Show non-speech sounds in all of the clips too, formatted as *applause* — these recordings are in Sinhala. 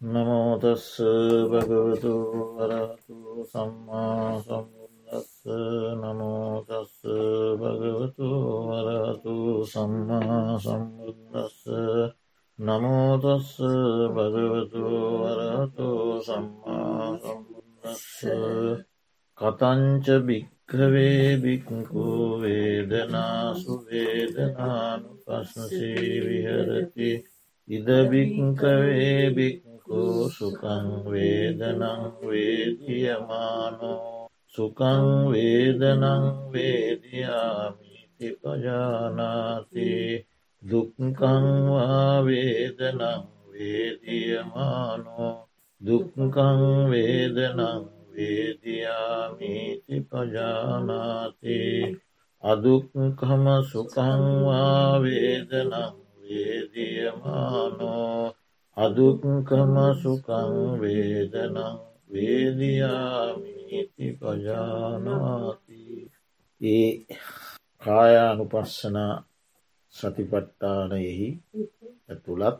නමෝතස්ස භගවතු වරතු සම්මා සම්බුද්දස්ස නමෝතස්ස භගවතු වරතු සම්මා සම්බුද්දස්ස නමෝතස්ස භගවතු වරතු සම්මා සම්බුද්දස්ස කතංච භික්කවේ බික්කු වේදනාසු වේදනානු පස්නසේ විහරති ඉදබික්කවේ බික්කු සුකං වේදනං වේදියමානෝ සුකං වේදනං වේදයාමිති පජානාති දුක්කංවා වේදනං වේදියමානෝ දුක්කං වේදනං වේදයාමිති පජානාති අදුක්කම සුකංවා වේදනං වේදියමානෝ අදුක්කම සුකං වේදනං වේදයාමීති පජානාති. ඒ කායානුපස්සන සතිපට්ටානයෙහි ඇතුළත්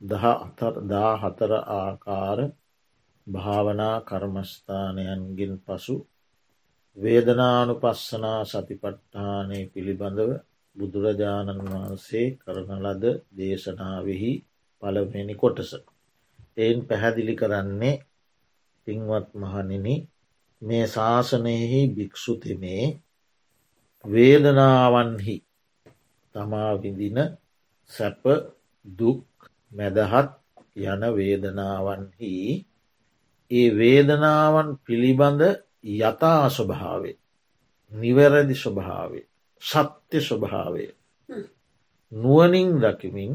දහ අතර දා හතර ආකාර භාවනා කර්මස්ථානයන්ගෙන් පසු වේදනානු පස්සනා සතිපට්ඨානය පිළිබඳව බුදුරජාණන් වහන්සේ කරන ලද දේශනාවෙහි පළවෙනි කොටස. එයින් පැහැදිලි කරන්නේ පින්වත් මහනිනි මේ ශාසනයෙහි භික්‍ෂුතිමේ වේදනාවන්හි තමා විඳින සැප දුක් මැදහත් යන වේදනාවන්හි ඒ වේදනාවන් පිළිබඳ යථා ස්වභාවේ නිවැරදි ස්වභාවේ සත්‍ය ස්වභාවය නුවනින් දකිමින්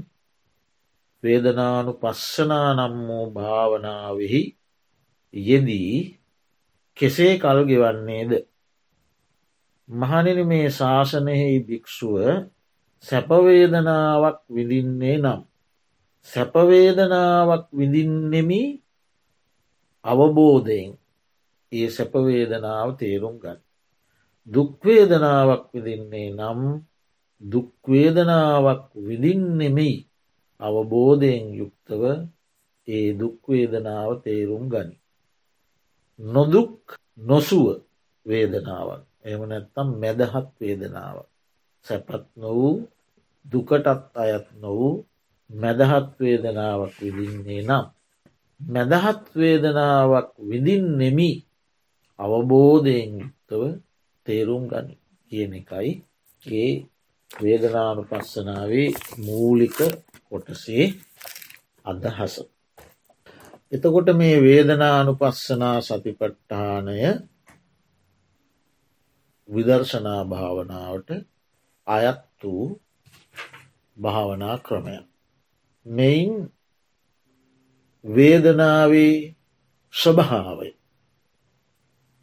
වේදනානු පස්සනා නම් වූ භාවනාවෙහි යෙදී කෙසේ කල් ගෙවන්නේද. මහනිනි මේ ශාසනයෙහි භික්‍ෂුව සැපවේදනාවක් විඳින්නේ නම්. සැපවේදනාවක් විඳින්නෙමි අවබෝධයෙන් ඒ සැපවේදනාව තේරුම් ගන්න. දුක්වේදනාවක් විදින්නේ නම් දුක්වේදනාවක් විඳින්නෙමෙයි අවබෝධයෙන් යුක්තව ඒ දුක්වේදනාව තේරුම් ගනි. නොදුක් නොසුව වේදනාවක් එම නැත්තම් මැදහත් වේදනාව. සැපත් නොවූ දුකටත් අයත් නොවූ මැදහත් වේදනාවක් විදින්නේ නම්. මැදහත් වේදනාවක් විඳින් නෙමි අවබෝධයෙන් යුක්තව තේරුම් ගනි කියන එකයි ඒ වේදනානු පස්සනාවේ මූලික කොටසේ අදහස. එතකොට මේ වේදනානු පස්සනා සතිපට්ඨානය විදර්ශනා භාවනාවට අයත් වූ භාවනා ක්‍රමය. මෙයින් වේදනාවේ ස්වභාවය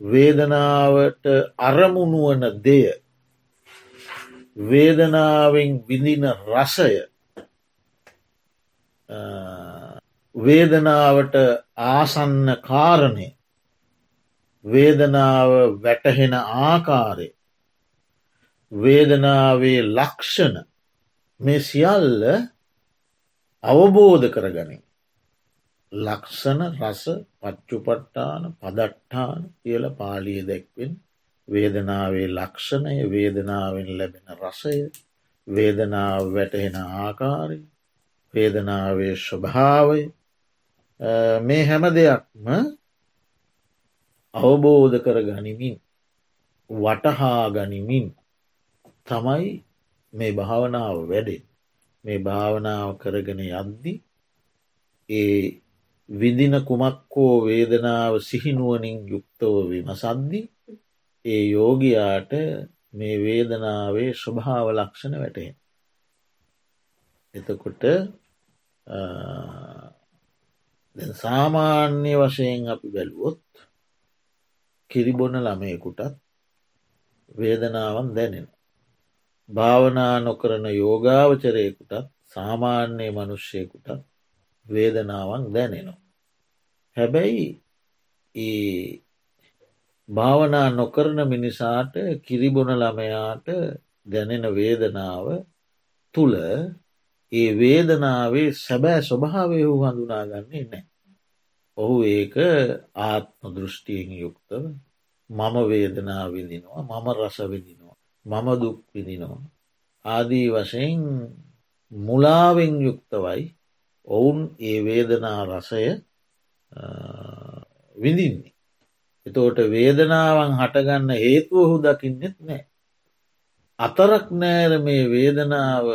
වේදනාවට අරමුණුවන දෙය වේදනාවෙන් විඳින රසය වේදනාවට ආසන්න කාරණය වේදනාව වැටහෙන ආකාරය වේදනාවේ ලක්ෂණ මේ සියල්ල අවබෝධ කරගනින්. ලක්ෂණ රස පච්චුපට්ටාන පදට්ඨාන කියල පාලිය දැක්වෙන් වේදනාවේ ලක්ෂණය වේදනාවෙන් ලැබෙන රසය වේදනාව වැටහෙන ආකාරය වේදනාවේ ස්වභාවය මේ හැම දෙයක්ම අවබෝධ කර ගනිමින් වටහා ගනිමින් තමයි මේ භාවනාව වැඩෙන් මේ භාවනාව කරගෙන යද්දි ඒ විදින කුමක්කෝ වේදනාව සිහිනුවනින් යුක්තව විමසද්දි ඒ යෝගයාට මේ වේදනාවේ ස්වභාව ලක්ෂණ වැටේ. එතකොට සාමාන්‍ය වශයෙන් අපි බැලුවොත් කිරිබොන ළමයකුටත් වේදනාවන් දැනෙන. භාවනා නොකරන යෝගාවචරයකුටත් සාමාන්‍ය මනුෂ්‍යයකුටත් වේදනාවන් දැනෙනවා. හැබැයි ඒ භාවනා නොකරන මිනිසාට කිරිබොන ළමයාට දැනෙන වේදනාව තුළ ඒ වේදනාවේ සැබෑ ස්වභාවය වූ හඳුනාගන්නේ නෑ. ඔහු ඒක ආත්ම දෘෂ්ටියෙන් යුක්තව මම වේදනා විදිනවා මම රස විදිනවා මම දුක් විදිනවා ආදී වශයෙන් මුලාවෙන් යුක්තවයි ඔවුන් ඒ වේදනා රසය විඳින්නේ. එතෝට වේදනාවන් හටගන්න හේතුවහු දකින්නෙත් නෑ. අතරක් නෑර මේ වේදනාව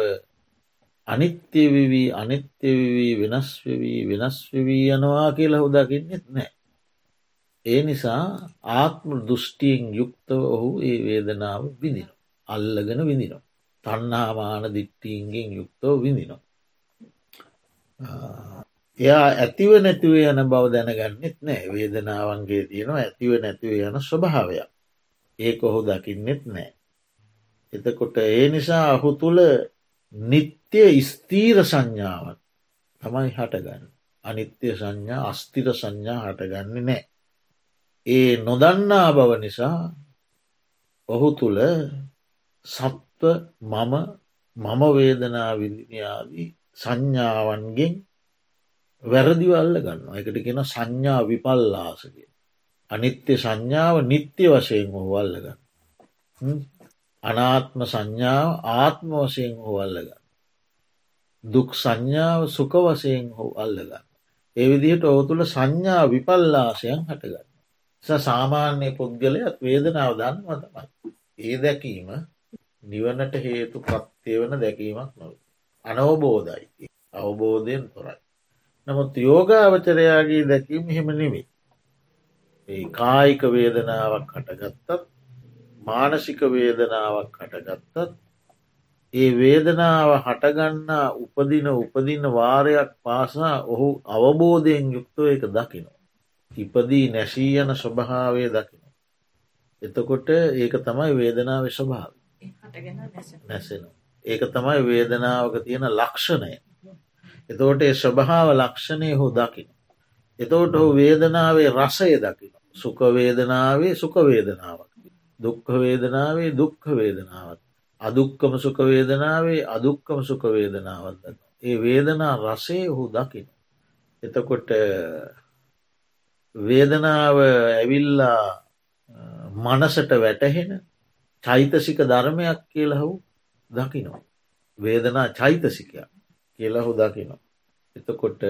අනිත්‍යවිවී අනිත්‍යවී වෙනස්වවී වෙනස්වවී යනවා කියලා හුදකින්නෙත් නෑ. ඒ නිසා ආත්ම දෘෂ්ටියෙන් යුක්තව ඔහු ඒ වේදනාව විඳින. අල්ලගෙන විඳිනවා. තන්නාමාන දිට්ටීන්ගෙන් යුක්තව විඳිනවා. එයා ඇතිව නැතිව යන බව දැනගන්නෙත් නෑ වේදනාවන්ගේ තියෙනවා ඇතිව නැතිව යන ස්වභාවයක් ඒක ඔහු දකින්නෙත් නෑ. එතකොට ඒ නිසා ඔහු තුළ නිත්‍ය ස්තීර සංඥාවන් තමයි හටගන්න. අනිත්‍ය සංඥා අස්තිර සංඥා හටගන්නේ නෑ. ඒ නොදන්නා බව නිසා ඔහු තුළ සත්ව මම මම වේදනා විදිනයාදී සංඥාවන්ගෙන් වැරදිවල්ල ගන්න එකට කියෙන සංඥා විපල්ලාසගේ. අනිත්‍ය සංඥාව නිත්‍ය වශයෙන් හොවල්ල ගන්න. අනාත්ම සංඥාව ආත්ම වශයෙන් හොවල්ලගන්න. දුක් සංඥාව සුක වශයෙන් හෝ අල්ලගන්න. එවිදිහට ඔහු තුළ සංඥා විපල්ලාසයන් හටගන්න. සාමාන්‍ය පුද්ගලයක් වේදනාව දන්නවා තමයි. ඒ දැකීම නිවනට හේතු ප්‍රත්්‍යය වන දැකීමක් නොව. අනවබෝධයි අවබෝධයෙන් තොරයි. නමුත් යෝගාවචරයාගේ දැකීම හෙම නෙමේ. ඒ කායික වේදනාවක් හටගත්තත් මානසික වේදනාවක් හටගත්තත් ඒ වේදනාව හටගන්නා උපදින උපදින වාරයක් පාසා ඔහු අවබෝධයෙන් යුක්තව එක දකිනවා. ඉපදී නැසී යන ස්වභාවය දකින. එතකොට ඒක තමයි වේදනාව ස්වභාව නැසෙන. ඒක තමයි වේදනාවක තියෙන ලක්ෂණය. එතෝට ඒ ස්වභාව ලක්ෂණය හෝ දකින. එතෝට හෝ වේදනාවේ රසය දකින. සුකවේදනාවේ සුකවේදනාවක්. දුක්ඛ වේදනාවේ දුක්ඛ වේදනාවත්. අදුක්කම සුකවේදනාවේ අදුක්කම සුකවේදනාවත්. ඒ වේදනා රසේ හු දකින. එතකොට වේදනාව ඇවිල්ලා මනසට වැටහෙන චෛතසික ධර්මයක් කියලහු දකිනවා. වේදනා චෛතසිකයක් කියලහු දකිනවා. එතකොට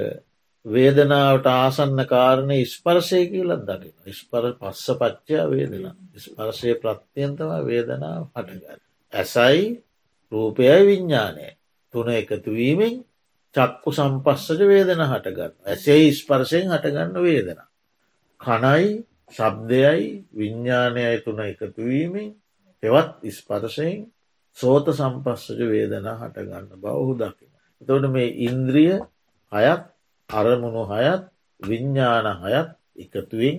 වේදනාවට ආසන්න කාරණය ස්පර්ශය කියලත් දකින. ස්පර පස්ස පච්චා වේදනා. ස්පර්ශය ප්‍රත්්‍යයන්තම වේදනාව හටගන්න. ඇසයි රූපයයි විඤ්ඥානය තුන එකතුවීමෙන් චක්කු සම්පස්සජ වේදන හටගන්න. ඇසේ ස්පර්ශයෙන් හටගන්න වේදනා. කණයි ශබ්දයයි විඤ්ඥානයයි තුන එකතුවීමෙන් හෙවත් ස්පර්ශයෙන් සෝත සම්පස්සජ වේදනා හටගන්න බවහු දකින. එතවට මේ ඉන්ද්‍රිය අයත් අරමුණු හයත් විඤ්ඥාන හයත් එකතුවෙන්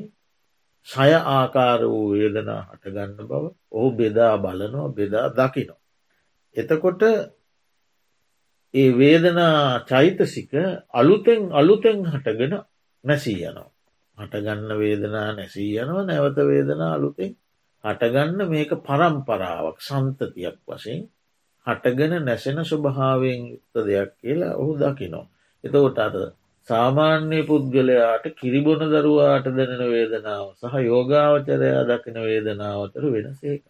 සය ආකාර වූ වේදනා හටගන්න බව ඔහු බෙදා බලනවා බෙදා දකිනවා. එතකොට ඒ වේදනා චෛතසික අලුතෙන් අලුතෙන් හටගෙන නැසී යනවා. හටගන්න වේදනා නැසී යනවා නැවත වේදනා අලුතෙන් හටගන්න මේක පරම්පරාවක් සන්තතියක් වශයෙන් හටගෙන නැසෙන ස්වභාවයෙන් යුක්ත දෙයක් කියලා ඔහු දකිනෝ. එතකොට අද සාමාන්‍ය පුද්ගලයාට කිරිබොන දරුවාට දෙනෙන වේදනාව සහ යෝගාවචරයා දකින වේදනාවතර වෙනසේක.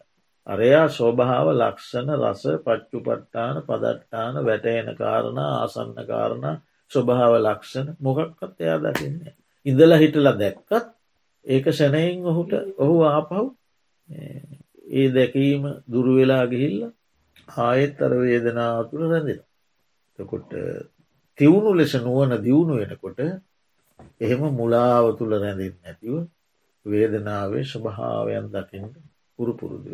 අරයා ස්වභාව ලක්ෂණ රස පච්චු පට්ටාන පදට්ටාන වැටහෙන කාරණ ආසන්න කාරණ ස්වභාව ලක්ෂණ මොකක්කත් එයා දකින්නේ. ඉඳල හිටල දැක්කත් ඒක සැනයින් ඔහුට ඔහු ආපහු ඒ දැකීම දුරුවෙලා ගිහිල්ල ආයෙත් අර වේදනාව තුළ රැඳෙන. තකොට තිවුණු ලෙස නුවන දියුණු වෙනකොට එහෙම මුලාව තුළ රැඳෙන් නැතිව වේදනාවේ ස්වභාවයන් දකිට පුරුපුරුදු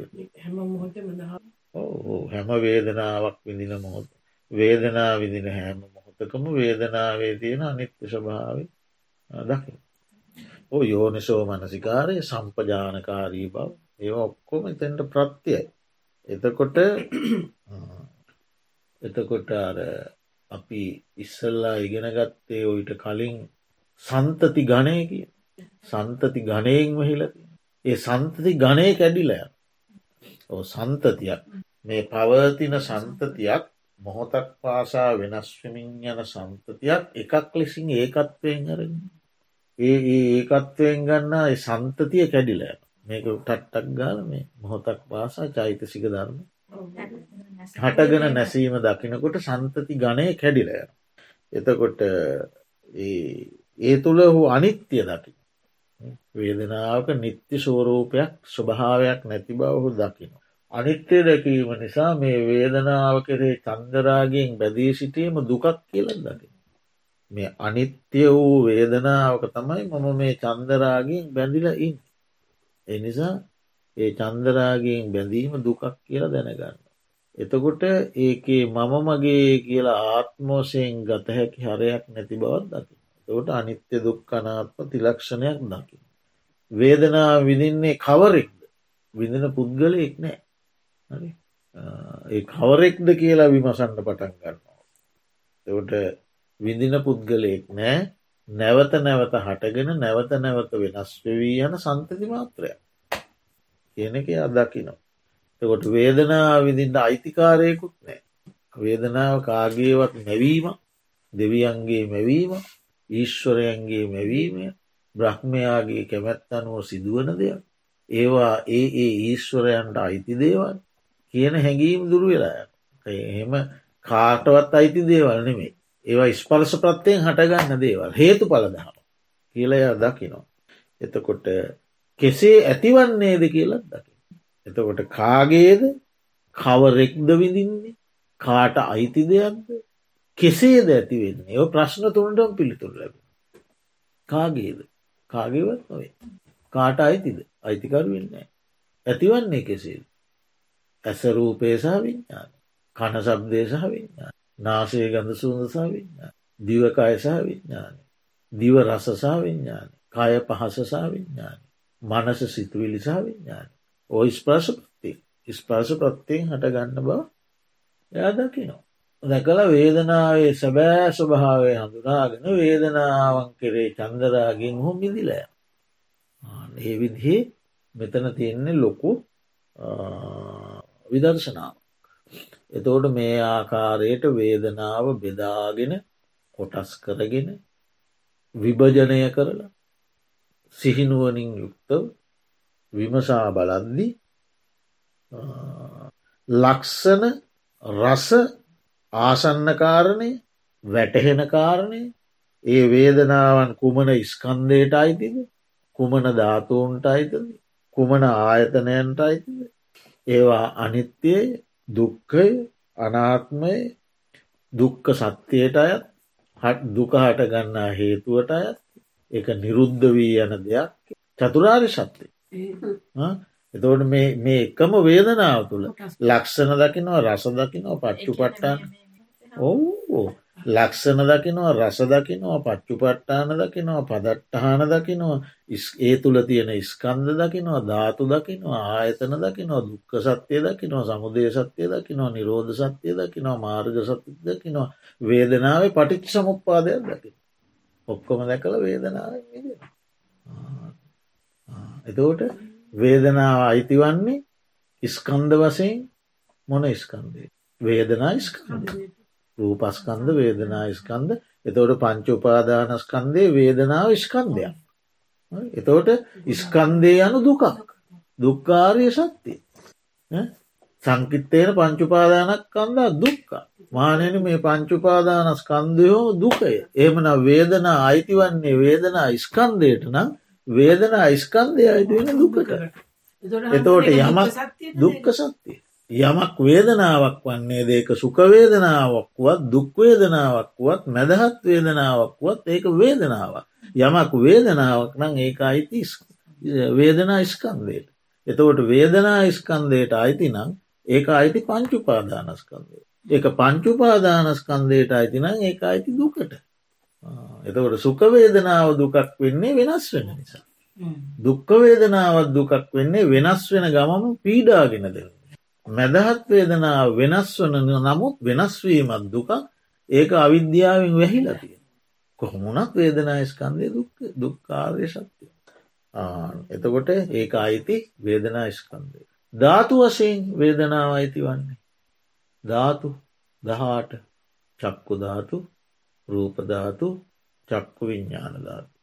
හැම වේදනාවක් විඳින මොහොත්. වේදනා විදින හැම මොහොතකම වේදනාවේ තියෙන අනිත්‍ය ස්වභාව දකින. ඕ යෝනිසෝ මනසිකාරය සම්පජානකාරී බව. ඒ ඔක්කොම එතැන්ට ප්‍රත්තියයි. එතකොට එතකොට අර අපි ඉස්සල්ලා ඉගෙන ගත්තේ ඔයිට කලින් සන්තති ගණය කිය සන්තති ගණයෙන් වහිලති. ඒ සන්තති ගණය කැඩිලය. ඕ සන්තතියක්. මේ පවතින සන්තතියක් මොහොතක් පාසා වෙනස්වමින් යන සන්තතියක් එකක් ලෙසින් ඒකත්වයෙන් අරගෙන ඒ ඒකත්වයෙන් ගන්න සන්තතිය කැඩිලෑ මේක ටට්ටක් ගාල මේ මොහොතක් පාසා චෛතසික ධර්ම. හටගෙන නැසීම දකිනකොට සන්තති ගණය කැඩිලය. එතකොට ඒ තුළ හු අනිත්‍ය දකි. වේදනාවක නිත්‍ය සෝරූපයක් ස්වභාවයක් නැති බව ඔහු දකින. අනිත්‍යය දැකීම නිසා මේ වේදනාව කරේ චන්දරාගෙන් බැදී සිටීම දුකක් කියල දකින. මේ අනිත්‍ය වූ වේදනාවක තමයි මම මේ චන්දරාගෙන් බැඳිල ඉන්. එනිසා ඒ චන්දරාගෙන් බැඳීම දුකක් කියලා දැනගන්න. එතකොට ඒකේ මම මගේ කියලා ආත්මෝසයෙන් ගත හැකි හරයක් නැති බවත් දකි. එතකොට අනිත්‍ය දුක්කනාත්ම තිලක්ෂණයක් දකි. වේදනා විඳින්නේ කවරෙක්ද විඳන පුද්ගලයෙක් නෑ ඒ කවරෙක්ද කියලා විමසන්න පටන් ගන්නවා. එවට විඳින පුද්ගලයෙක් නෑ නැවත නැවත හටගෙන නැවත නැවත වෙනස් වෙවී යන සන්තති මාත්‍රයක් කියන එක අදකිනවා. එකොට වේදනා විඳින්ට අයිතිකාරයකුත් නෑ. වේදනාව කාගේවත් මැවීම දෙවියන්ගේ මැවීම ඊශ්වරයන්ගේ මැවීම බ්‍රහ්මයාගේ කැමැත් අනුව සිදුවන දෙයක්. ඒවා ඒ ඒ ඊශ්වරයන්ට අයිති දේවල් කියන හැඟීම් දුරු වෙලා එහෙම කාටවත් අයිති දේවල් නෙමේ ඒවා ස්පර්ස ප්‍රත්තියෙන් හටගන්න දේවල් හේතු පලදහම කියලය දකිනවා. එතකොට කෙසේ ඇතිවන්නේද කියලත් දකි. එතකොට කාගේද? කවරෙක්ද විඳින්නේ? කාට අයිති දෙයක්ද? කෙසේද ඇතිවෙන්නේ ඒ ප්‍රශ්න තුනටම පිළිතුර ලැබ. කාගේද? කාගේවත් නොවේ. කාට අයිතිද? අයිතිකරු වෙන්නේ. ඇතිවන්නේ කෙසේද. ඇසරූපේසා විඤ්ඥාන කන සබ්දේශහ විඤ්ඥාන නාසය ගඳ සූඳසා විඤ්ඥාන දිවකයසා විඤ්ඥාන දිව රසසා විඤ්ඥාන කය පහසසා විඤ්ඥාන මනස සිතුවිලිසා විඤ්ඥාන ඕ ස්පර්ශ ප්‍රත්ති ස්පර්ශ ප්‍රත්තියෙන් හට ගන්න බව එයා දකිනවා. දැකල වේදනාවේ සැබෑ ස්වභාවය හඳුනාගෙන වේදනාවන් කෙරේ චන්දරාගෙන් හො මිදිලය. ඒ විදිහේ මෙතන තියෙන්නේ ලොකු විදර්ශනාවක්. එතෝට මේ ආකාරයට වේදනාව බෙදාගෙන කොටස් කරගෙන විභජනය කරලා සිහිනුවනින් යුක්තව විමසා බලද්දි ලක්සන රස ආසන්න කාරණය වැටහෙන කාරණය ඒ වේදනාවන් කුමන ඉස්කන්දයට අයිතිද? කුමන ධාතුූන්ට අයිතද? කුමන ආයතනයන්ට අයිතිද? ඒවා අනිත්‍යය දුක්කය අනාත්මය දුක්ක සත්‍යයට අයත් දුක හට ගන්නා හේතුවට අයත් එක නිරුද්ධ වී යන දෙයක්. චතුරාරි සත්‍යය. එතවට මේ එකම වේදනාව තුළ ලක්ෂණ දකිනවා රස දකිනවා පච්චු පට්ටාන ඔවු. ලක්ෂණ දකිනවා රස දකිනවා පච්චු පට්ටාන දකිනවා පදට්ටහාන දකිනවා. ඒ තුළ තියෙන ස්කන්ද දකිනවා ධාතු දකිනවා ආයතන දකිනවා දුක්ක සත්‍යය දකිනවා සමුදේ සත්‍යය දකිනවා නිරෝධ සත්‍යය දකිනවා මාර්ග සත්‍ය දකිනවා. වේදනාවේ පටිච් සමුප්පාදයක් දකි ඔක්කොම දැකළ වේදනාව එතෝට වේදනාව අයිතිවන්නේ ඉස්කන්ද වසයෙන් මොන ස්කන්දේ වේදනා ස්කන්ද රූපස්කන්ද වේදනා ස්කන්ද එතවට පංච උපාදානස්කන්දේ වේදනාව ස්කන්දයක් එතවට ස්කන්දය යනු දුකක්. දුක්කාරය සත්‍යය සංකිත්තේන පංචුපාදානක් කන්දා දුක්ක මානන මේ පංචුපාදානස්කන්දයෝ දුකය. එමන වේදනා අයිතිවන්නේ වේදනා ස්කන්දයට නම් වේදන අයිස්කන්දය අයිතිවෙන දුකට එතෝට යමක් දුක්ක සත්‍යය යමක් වේදනාවක් වන්නේ දේක සුකවේදනාවක්වත් දුක්වේදනාවක්වත් මැදහත් වේදනාවක්වත් ඒක වේදනාවක්. යමක් වේදනාවක් නං ඒක අයිති වේදනා ස්කන්දයට එතවට වේදනා ස්කන්දයට අයිති නං ඒක අයිති පංචුපාදානස්කන්දය ඒක පංචුපාදානස්කන්දයට අයිතිනං ඒක අයිති දුකට. එතකොට සුකවේදනාව දුකක් වෙන්නේ වෙනස් වෙන නිසා. දුක්කවේදනාවත් දුකක් වෙන්නේ වෙනස් වෙන ගමම පීඩාගෙන දෙන්න. මැදහත් වේදනාව වෙනස් වන නමුත් වෙනස්වීමත් දුක ඒක අවිද්‍යාවෙන් වැහිලතිය. කොහොමුණක් වේදනායස්කන්දය දුක් දුක්කාරය ශක්තිය. එතකොට ඒක අයිති වේදනායිස්කන්දය. ධාතු වශයෙන් වේදනාව අයිති වන්නේ. ධාතු දහාට චක්කු ධාතු රූපධාතු චක්කු විඤ්ඥානධාතු.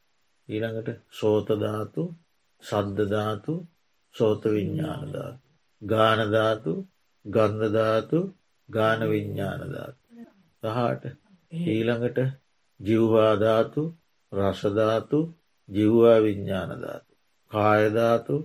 ඊළඟට සෝතධාතු සද්ධධාතු සෝත විඤ්ඥානධාතු. ගානධාතු ගන්ධධාතු ගාන විඤ්ඥානධාතු. තහට ඊළඟට ජිව්වාධාතු රසධාතු ජිව්වා විඤ්ඥානධාතු. කායධාතු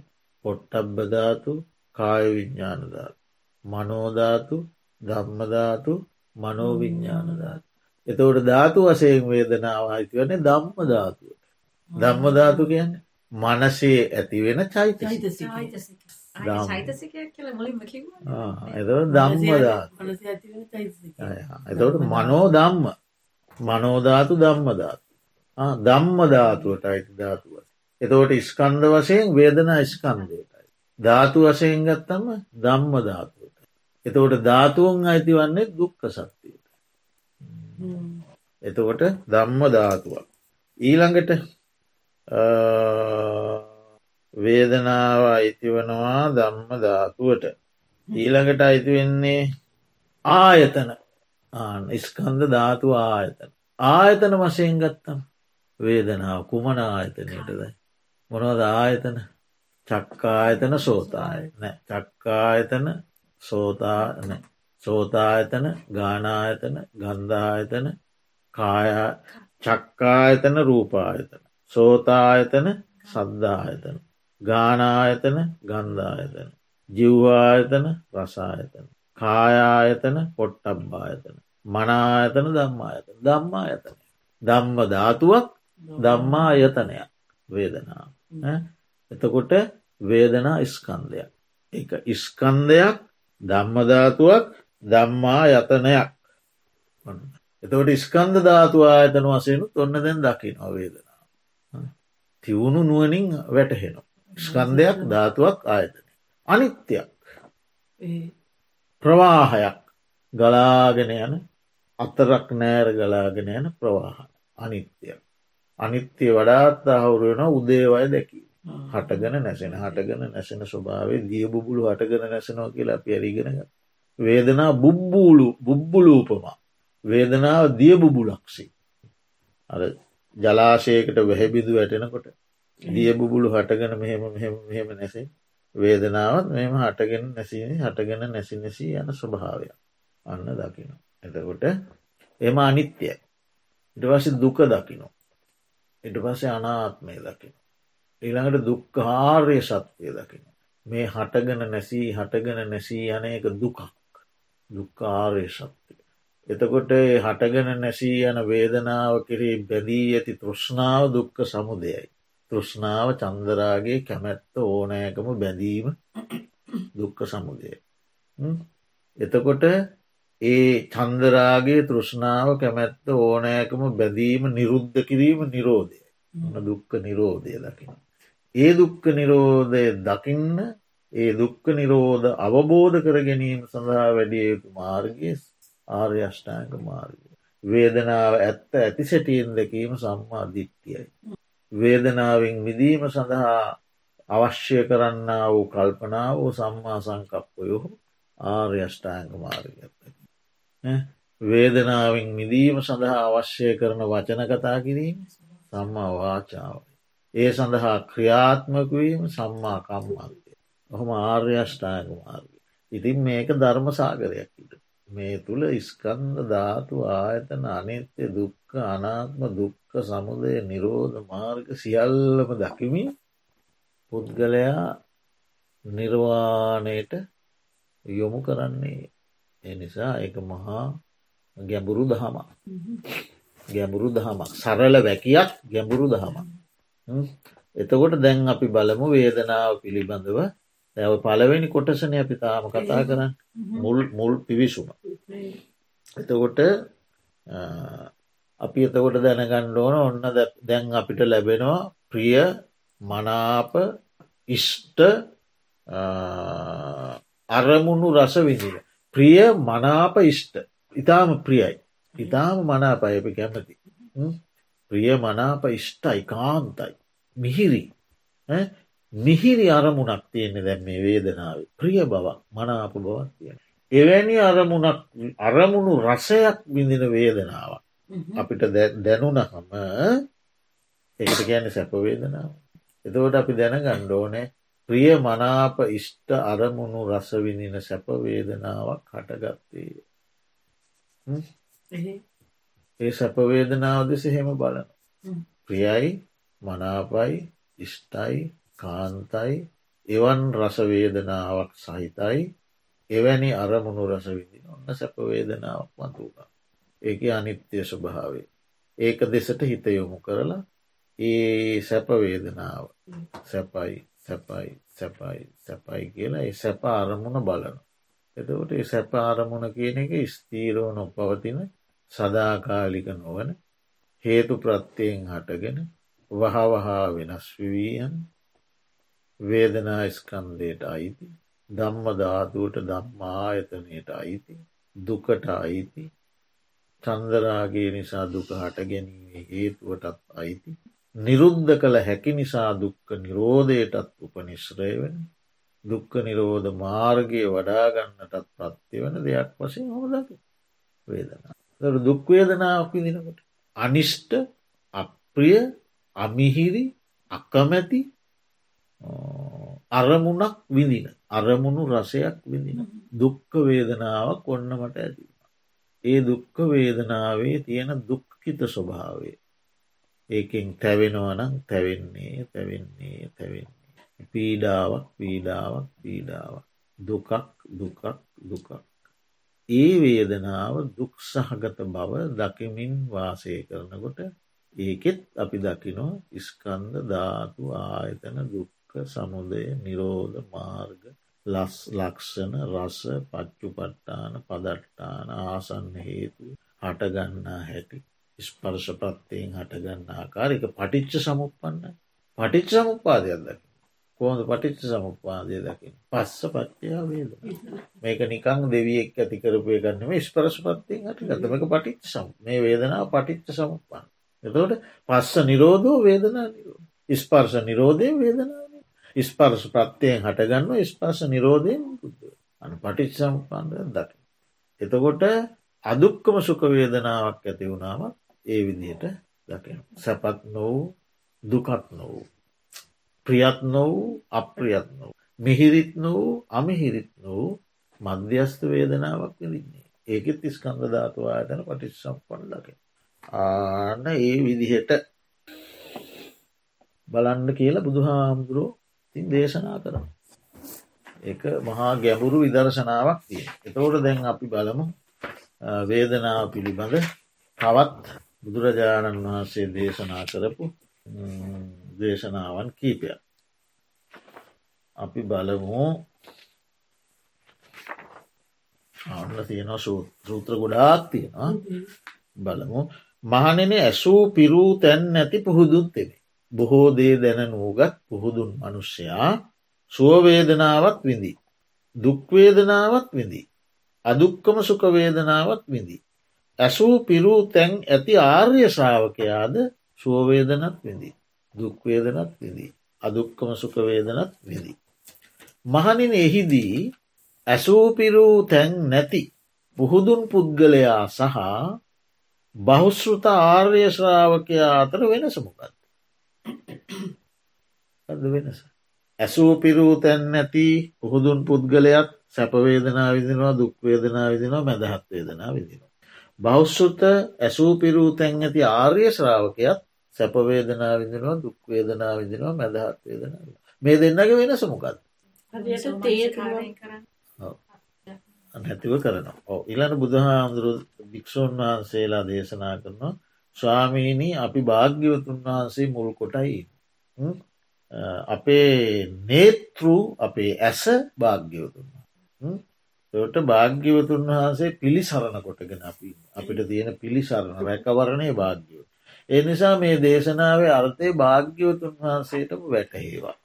පොට්ටබ්බධාතු කාය විඤ්ඥානධාතු. මනෝධාතු ධම්මධාතු මනෝවිඤ්ඥානධාතු. එතවට ධාතු වසයෙන් වේදනාව අයිති වන්නේ ධම්ම ධාතුවට. ධම්ම ධාතු කියන්නේ මනසේ ඇතිවෙන චෛත එද ධම්මදා එතවට මනෝ ධම්ම මනෝධාතු ධම්මධාතු ධම්ම ධාතුවට අයිති ධාතුව. එතවට ඉස්කන්ද වශයෙන් වේදනා ස්කන්දයටයි. ධාතු වශයෙන් ගත්තම ධම්ම ධාතුවට. එතකොට ධාතුවන් අයිති වන්නේ දුක්ක සත්තියට. එතකොට ධම්ම ධාතුවක්. ඊළඟට වේදනාව අයිතිවනවා ධම්ම ධාතුවට. ඊළඟට අයිති වෙන්නේ ආයතන ස්කන්ද ධාතු ආයතන. ආයතන වශයෙන් ගත්තම් වේදනාව කුමන ආයතනයටද. මොනවද ආයතන චක්කායතන සෝතාය නෑ චක්කායතන සෝතාන සෝතායතන ගානායතන ගන්ධායතන කාය චක්කායතන රූපායතන. සෝතායතන සද්ධායතන. ගානායතන ගන්ධායතන. ජිව්වායතන රසායතන. කායායතන පොට්ටබ්බායතන. මනායතන දම්මායතන දම්මායතනය දම්ම ධාතුවක් දම්මා යතනයක් වේදනාව එතකොට වේදනා ස්කන්දයක් එක ඉස්කන්දයක් ධම්මධාතුවක් දම්මා යතනයක් එතවට ස්කන්ද ධාතු ආයතන වසයනු ඔන්න දැන් දකි නොවේදනා. තිවුණු නුවනින් වැටහෙනවා. ස්කන්දයක් ධාතුවක් ආයතනය. අනිත්‍යයක් ප්‍රවාහයක් ගලාගෙන යන අතරක් නෑර ගලාගෙන යන ප්‍රවාහ. අනිත්‍යය වඩාත් අහුරුවෙන උදේවය දැකි. හටගන නැසෙන හටගන නැසෙන ස්වභාවේ දිය බුබුලු හටගන නැසනවා කියලා පියරිගෙන වේදනා බුබ්බූලු බුබ්බුලූපමා වේදනාව දියබුබුලක්සි. අ ජලාශයකට වැහැබිදු වැටෙනකොට දියබුබුලු හටගෙන මෙහෙම මෙහෙම මෙහෙම නැසේ වේදනාවත් මෙම හටගෙන නැසිනි හටගෙන නැසි නැසී යන ස්වභාවයක් අන්න දකින. එතකොට එම අනිත්‍යයි. ඉට පස දුක දකිනෝ. ඉට පස්සේ අනාත්මය දකින. ඊළඟට දුක්කාර්ය සත්‍යය දකින. මේ හටගෙන නැසී හටගෙන නැසී යන එක දුකක් දුක්කාර්ය සත්‍යය. එතකොට හටගෙන නැසී යන වේදනාව කෙරේ බැදී ඇති තෘෂ්ණාව දුක්ක සමුදයයි. තෘෂ්ණාව චන්දරාගේ කැමැත්ත ඕනෑකම බැඳීම දුක්ක සමුදය. එතකොට ඒ චන්දරාගේ තෘෂ්ණාව කැමැත්ත ඕනෑකම බැදීම නිරුද්ධ කිරීම නිරෝධය දුක්ක නිරෝධය දකින. ඒ දුක්ක නිරෝධය දකින්න ඒ දුක්ක නිරෝධ අවබෝධ කර ගැනීම සඳහා වැඩිය යුතු මාර්ගය ආර්ය අෂ්ඨාංක මාර්ගය. වේදනාව ඇත්ත ඇති සැටියෙන් දැකීම සම්මා දිට්ටියයි. වේදනාවෙන් මිදීම සඳහා අවශ්‍ය කරන්න වූ කල්පනා වූ සම්මා සංකප්පයොහු ආර්ය අෂ්ඨාංක මාර්ගයක්. වේදනාවෙන් මිදීම සඳහා අවශ්‍ය කරන වචන කතා කිරීම සම්මා වාචාවයි. ඒ සඳහා ක්‍රියාත්මකවීම සම්මා කම්මන්තය. ඔහොම ආර්ය අෂ්ඨායක මාර්ග. ඉතින් මේක ධර්ම සාගරයක් ඉට. මේ තුළ ඉස්කන්ද ධාතු ආයතන අනිත්‍ය දුක්ක අනාත්ම දුක්ක සමුදය නිරෝධ මාර්ග සියල්ලම දකිමින් පුද්ගලයා නිර්වාණයට යොමු කරන්නේ. එනිසා එක මහා ගැඹුරු දහමක්. ගැඹුරු දහමක්. සරල වැකියක් ගැඹුරු දහමක්. එතකොට දැන් අපි බලමු වේදනාව පිළිබඳව ඇව පලවෙනි කොටසන අපි තාම කතා කරන්න මුල් මුල් පිවිසුම. එතකොට අපි එතකොට දැනගණ්ඩ ඕන ඔන්න දැන් අපිට ලැබෙනවා ප්‍රිය මනාප ඉෂ්ට අරමුණු රස විදිල. ප්‍රිය මනාප ඉෂ්ට ඉතාම ප්‍රියයි. ඉතාම මනාපයපි කැමති. ප්‍රිය මනාප ඉෂ්ටයි කාන්තයි. මිහිරි මිහිරි අරමුණක් තියෙන්නේ දැන් මේ වේදනාව ප්‍රිය බවක් මනාප බවක් තියෙන. එවැනි අරමුණක් අරමුණු රසයක් බිඳින වේදනාවක් අපිට දැනුනහම එකට කියන්නේ සැපවේදනාව. එතකොට අපි දැන ගණ්ඩෝනෑ ප්‍රිය මනාප ඉෂ්ට අරමුණු රසවිනින සැපවේදනාවක් හටගත්තේ. ඒ සැපවේදනාව දෙස හෙම බලන. ප්‍රියයි මනාපයි ඉෂ්ටයි කාන්තයි එවන් රසවේදනාවක් සහිතයි එවැනි අරමුණු රසවිදින ඔන්න සැපවේදනාවක් මතුුණා. ඒක අනිත්‍යය ස්වභාවේ. ඒක දෙසට හිත යොමු කරලා ඒ සැපවේදනාව සැපයි සැපයි සැපයි සැපයි කියලා ඒ සැප අරමුණ බලන. එතකොට ඒ සැප අරමුණ කියන එක ස්තීරෝ නොපවතින සදාකාලික නොවන හේතු ප්‍රත්තියෙන් හටගෙන වහවහා වෙනස් විවීයන් වේදනා ස්කන්දයට අයිති ධම්ම ධාතුවට ධම්මායතනයට අයිති දුකට අයිති චන්දරාගේ නිසා දුක හට ගැනීමේ හේතුවටත් අයිති නිරුද්ධ කළ හැකි නිසා දුක්ක නිරෝධයටත් උපනිශ්‍රය වෙන දුක්ක නිරෝධ මාර්ගය වඩාගන්නටත් ප්‍රත්ති වන දෙයක් වශයෙන් හොදක වේදනා. දුක්වේදනාවක් විදිනකොට. අනිෂ්ට අප්‍රිය අමිහිරි අකමැති අරමුණක් විඳින අරමුණු රසයක් විඳින දුක්ක වේදනාවක් ඔන්න මට ඇතිව. ඒ දුක්ක වේදනාවේ තියෙන දුක්කිත ස්වභාවේ ඒකෙන් තැවෙනවනම් තැවෙන්නේ තැවෙන්නේ තැවෙන්නේ. පීඩාවක් පීඩාවක් පීඩාවක්. දුකක් දුකක් දුකක්. ඒ වේදනාව දුක් සහගත බව දකිමින් වාසය කරනකොට ඒකෙත් අපි දකිනෝ ඉස්කන්ද ධාතු ආයතන දුක්ක සමුදය නිරෝධ මාර්ග ලස් ලක්ෂණ රස පච්චු පට්ටාන පදට්ටාන ආසන්න හේතු හටගන්නා හැටි ස්පර්ශ ප්‍රත්තියෙන් හටගන්න ආකාරක පටිච්ච සමුපන්න පටිච් සමුපාදයක් දකි කෝද පටිච්ච සමුපාදය දකිින් පස්ස පච්චයා වේද? මේක නිකං දෙවියෙක් ඇතිකරපය ගන්නම ස්පරශ පත්තියෙන් හටගතමක පටිච්ච සම් මේ වේදනාව පටිච්ච සමුපන්න එතකොට පස්ස නිරෝධෝ වේදනා ස්පර්ශ නිරෝධය වේදනාව ස්පර්ශ ප්‍රත්තියෙන් හටගන්න ස්පර්ශ නිරෝධයෙන් බුද්ධ අන පටිච් සම්පන්ද දකි එතකොට අදුක්කම සුක වේදනාවක් ඇති වුණාවත් ඒ විදිහට දකින. සැපත් නොවූ දුකත් නොවූ. ප්‍රියත් නොවූ අප්‍රියත් නොව. මිහිරිත් නොවූ අමිහිරිත් නොවූ මධ්‍යස්ත වේදනාවක් විදින්නේ. ඒකෙත් ස්කන්ධ ධාතුව ආයතන පටිස් සම්පන් දක. ආන්න ඒ විදිහට බලන්න කියලා බුදුහාමුදුරුවෝ තින් දේශනා කරන. එක මහා ගැඹුරු විදර්ශනාවක් තිය. එතවට දැන් අපි බලමු වේදනාව පිළිබඳ තවත් බුදුරජාණන් වහන්සේ දේශනා කරපු දේශනාවන් කීපය. අපි බලමු අන්න තියෙනවා සූත්‍ර ගොඩාක් තියෙනවා බලමු මහනෙන ඇසූ පිරූ තැන් නැති පුහුදුන් තෙමේ. බොහෝ දේ දැන නූගත් පුහුදුන් මනුෂ්‍යයා සුවවේදනාවක් විඳී. දුක්වේදනාවක් විඳී. අදුක්කම සුකවේදනාවක් විඳී. ඇසූ පිරූ තැන් ඇති ආර්ය ශ්‍රාවකයාද සුවවේදනත් විඳී. දුක්වේදනත් විදී. අදුක්කම සුකවේදනත් විදී. මහනින එහිදී ඇසූපිරූ තැන් නැති පුහුදුන් පුද්ගලයා සහ බහුශ්ෘත ආර්ය ශ්‍රාවකයා අතර වෙනසමොකත්. වෙනස. ඇසූපිරූ තැන් නැති පුහුදුන් පුද්ගලයක් සැපවේදනා විදිනවා දුක්වේදනා විදිනවා මැදහත් වේදනා විදිනවා. බෞෂ්ෘත ඇසූ පිරූ තැන් ඇති ආර්ය ශ්‍රාවකයත් සැපවේදනා විදිනවා දුක්වේදනා විදිනවා මැදහත් වේදනා මේ දෙන්නගේ වෙන සමුකත් නැතිව කරනවා. ඉලන බුදුහාමුදුරු භික්‍ෂූන් වහන්සේලා දේශනා කරනවා ස්වාමීණී අපි භාග්‍යවතුන් වහන්සේ මුල් කොටයි අපේ නේතෘ අපේ ඇස භාග්‍යවතුන් ට භාග්‍යවතුන් වහන්සේ පිළිසරණ කොටගෙන අපි අපිට තියෙන පිළිසරණ රැකවරණය භාග්‍යව. ඒ නිසා මේ දේශනාවේ අර්ථය භාග්‍යවතුන් වහන්සේටම වැටහේවා.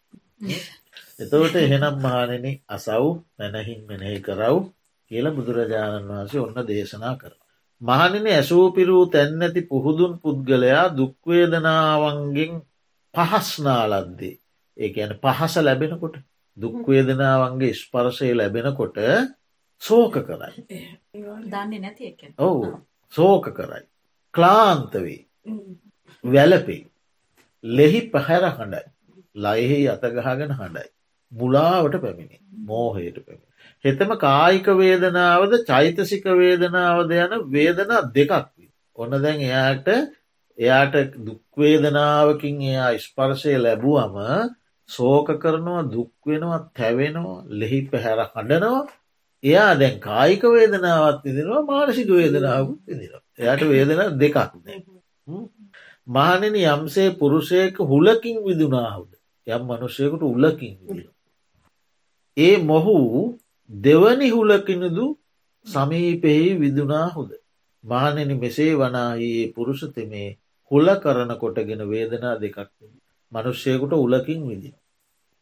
එතවට එහෙනම් මහනෙන අසව් නැනහින් මෙනෙහි කරව් කියල බුදුරජාණන් වහන්සේ ඔන්න දේශනා කර. මහනින ඇසූපිරූ තැන්නැති පුහුදුන් පුද්ගලයා දුක්වේදනාවන්ගෙන් පහස්නාලද්දේ. ඒ ඇන පහස ලැබෙනකොට දුක්වේදනාවන්ගේ ස්පර්ශය ලැබෙනකොට සෝක කරයි. දන්නේ නැති ඔවු. සෝක කරයි. ක්ලාන්ත වේ වැලපේ ලෙහි පැහැර හඬයි. ලයිහි අතගහගෙන හඬයි. මුලාවට පැමිණි. මෝහයට පැමිණි. හෙතම කායික වේදනාවද චෛතසික වේදනාවද යන වේදනා දෙකක් ඔන්න දැන් එයාට එයාට දුක්වේදනාවකින් එයා ස්පර්ශය ලැබුවම සෝක කරනවා දුක්වෙනවා තැවෙනවා ලෙහි පැහැර හඬනවා. එයා දැන් කායික වේදනාවත් විදිනවා මානසික වේදනාවත් විදිනවා එයට වේදන දෙකක් මහනෙන යම්සේ පුරුෂයක හුලකින් විදුනාහුද යම් මනුෂයකට උලකින් ඒ මොහු දෙවනි හුලකිනදු සමීපෙහි විදුනාහුද මානෙන මෙසේ වනායේ පුරුෂතමේ හුල කරන කොටගෙන වේදනා දෙකක් මනුෂ්‍යයකුට උලකින් විදි.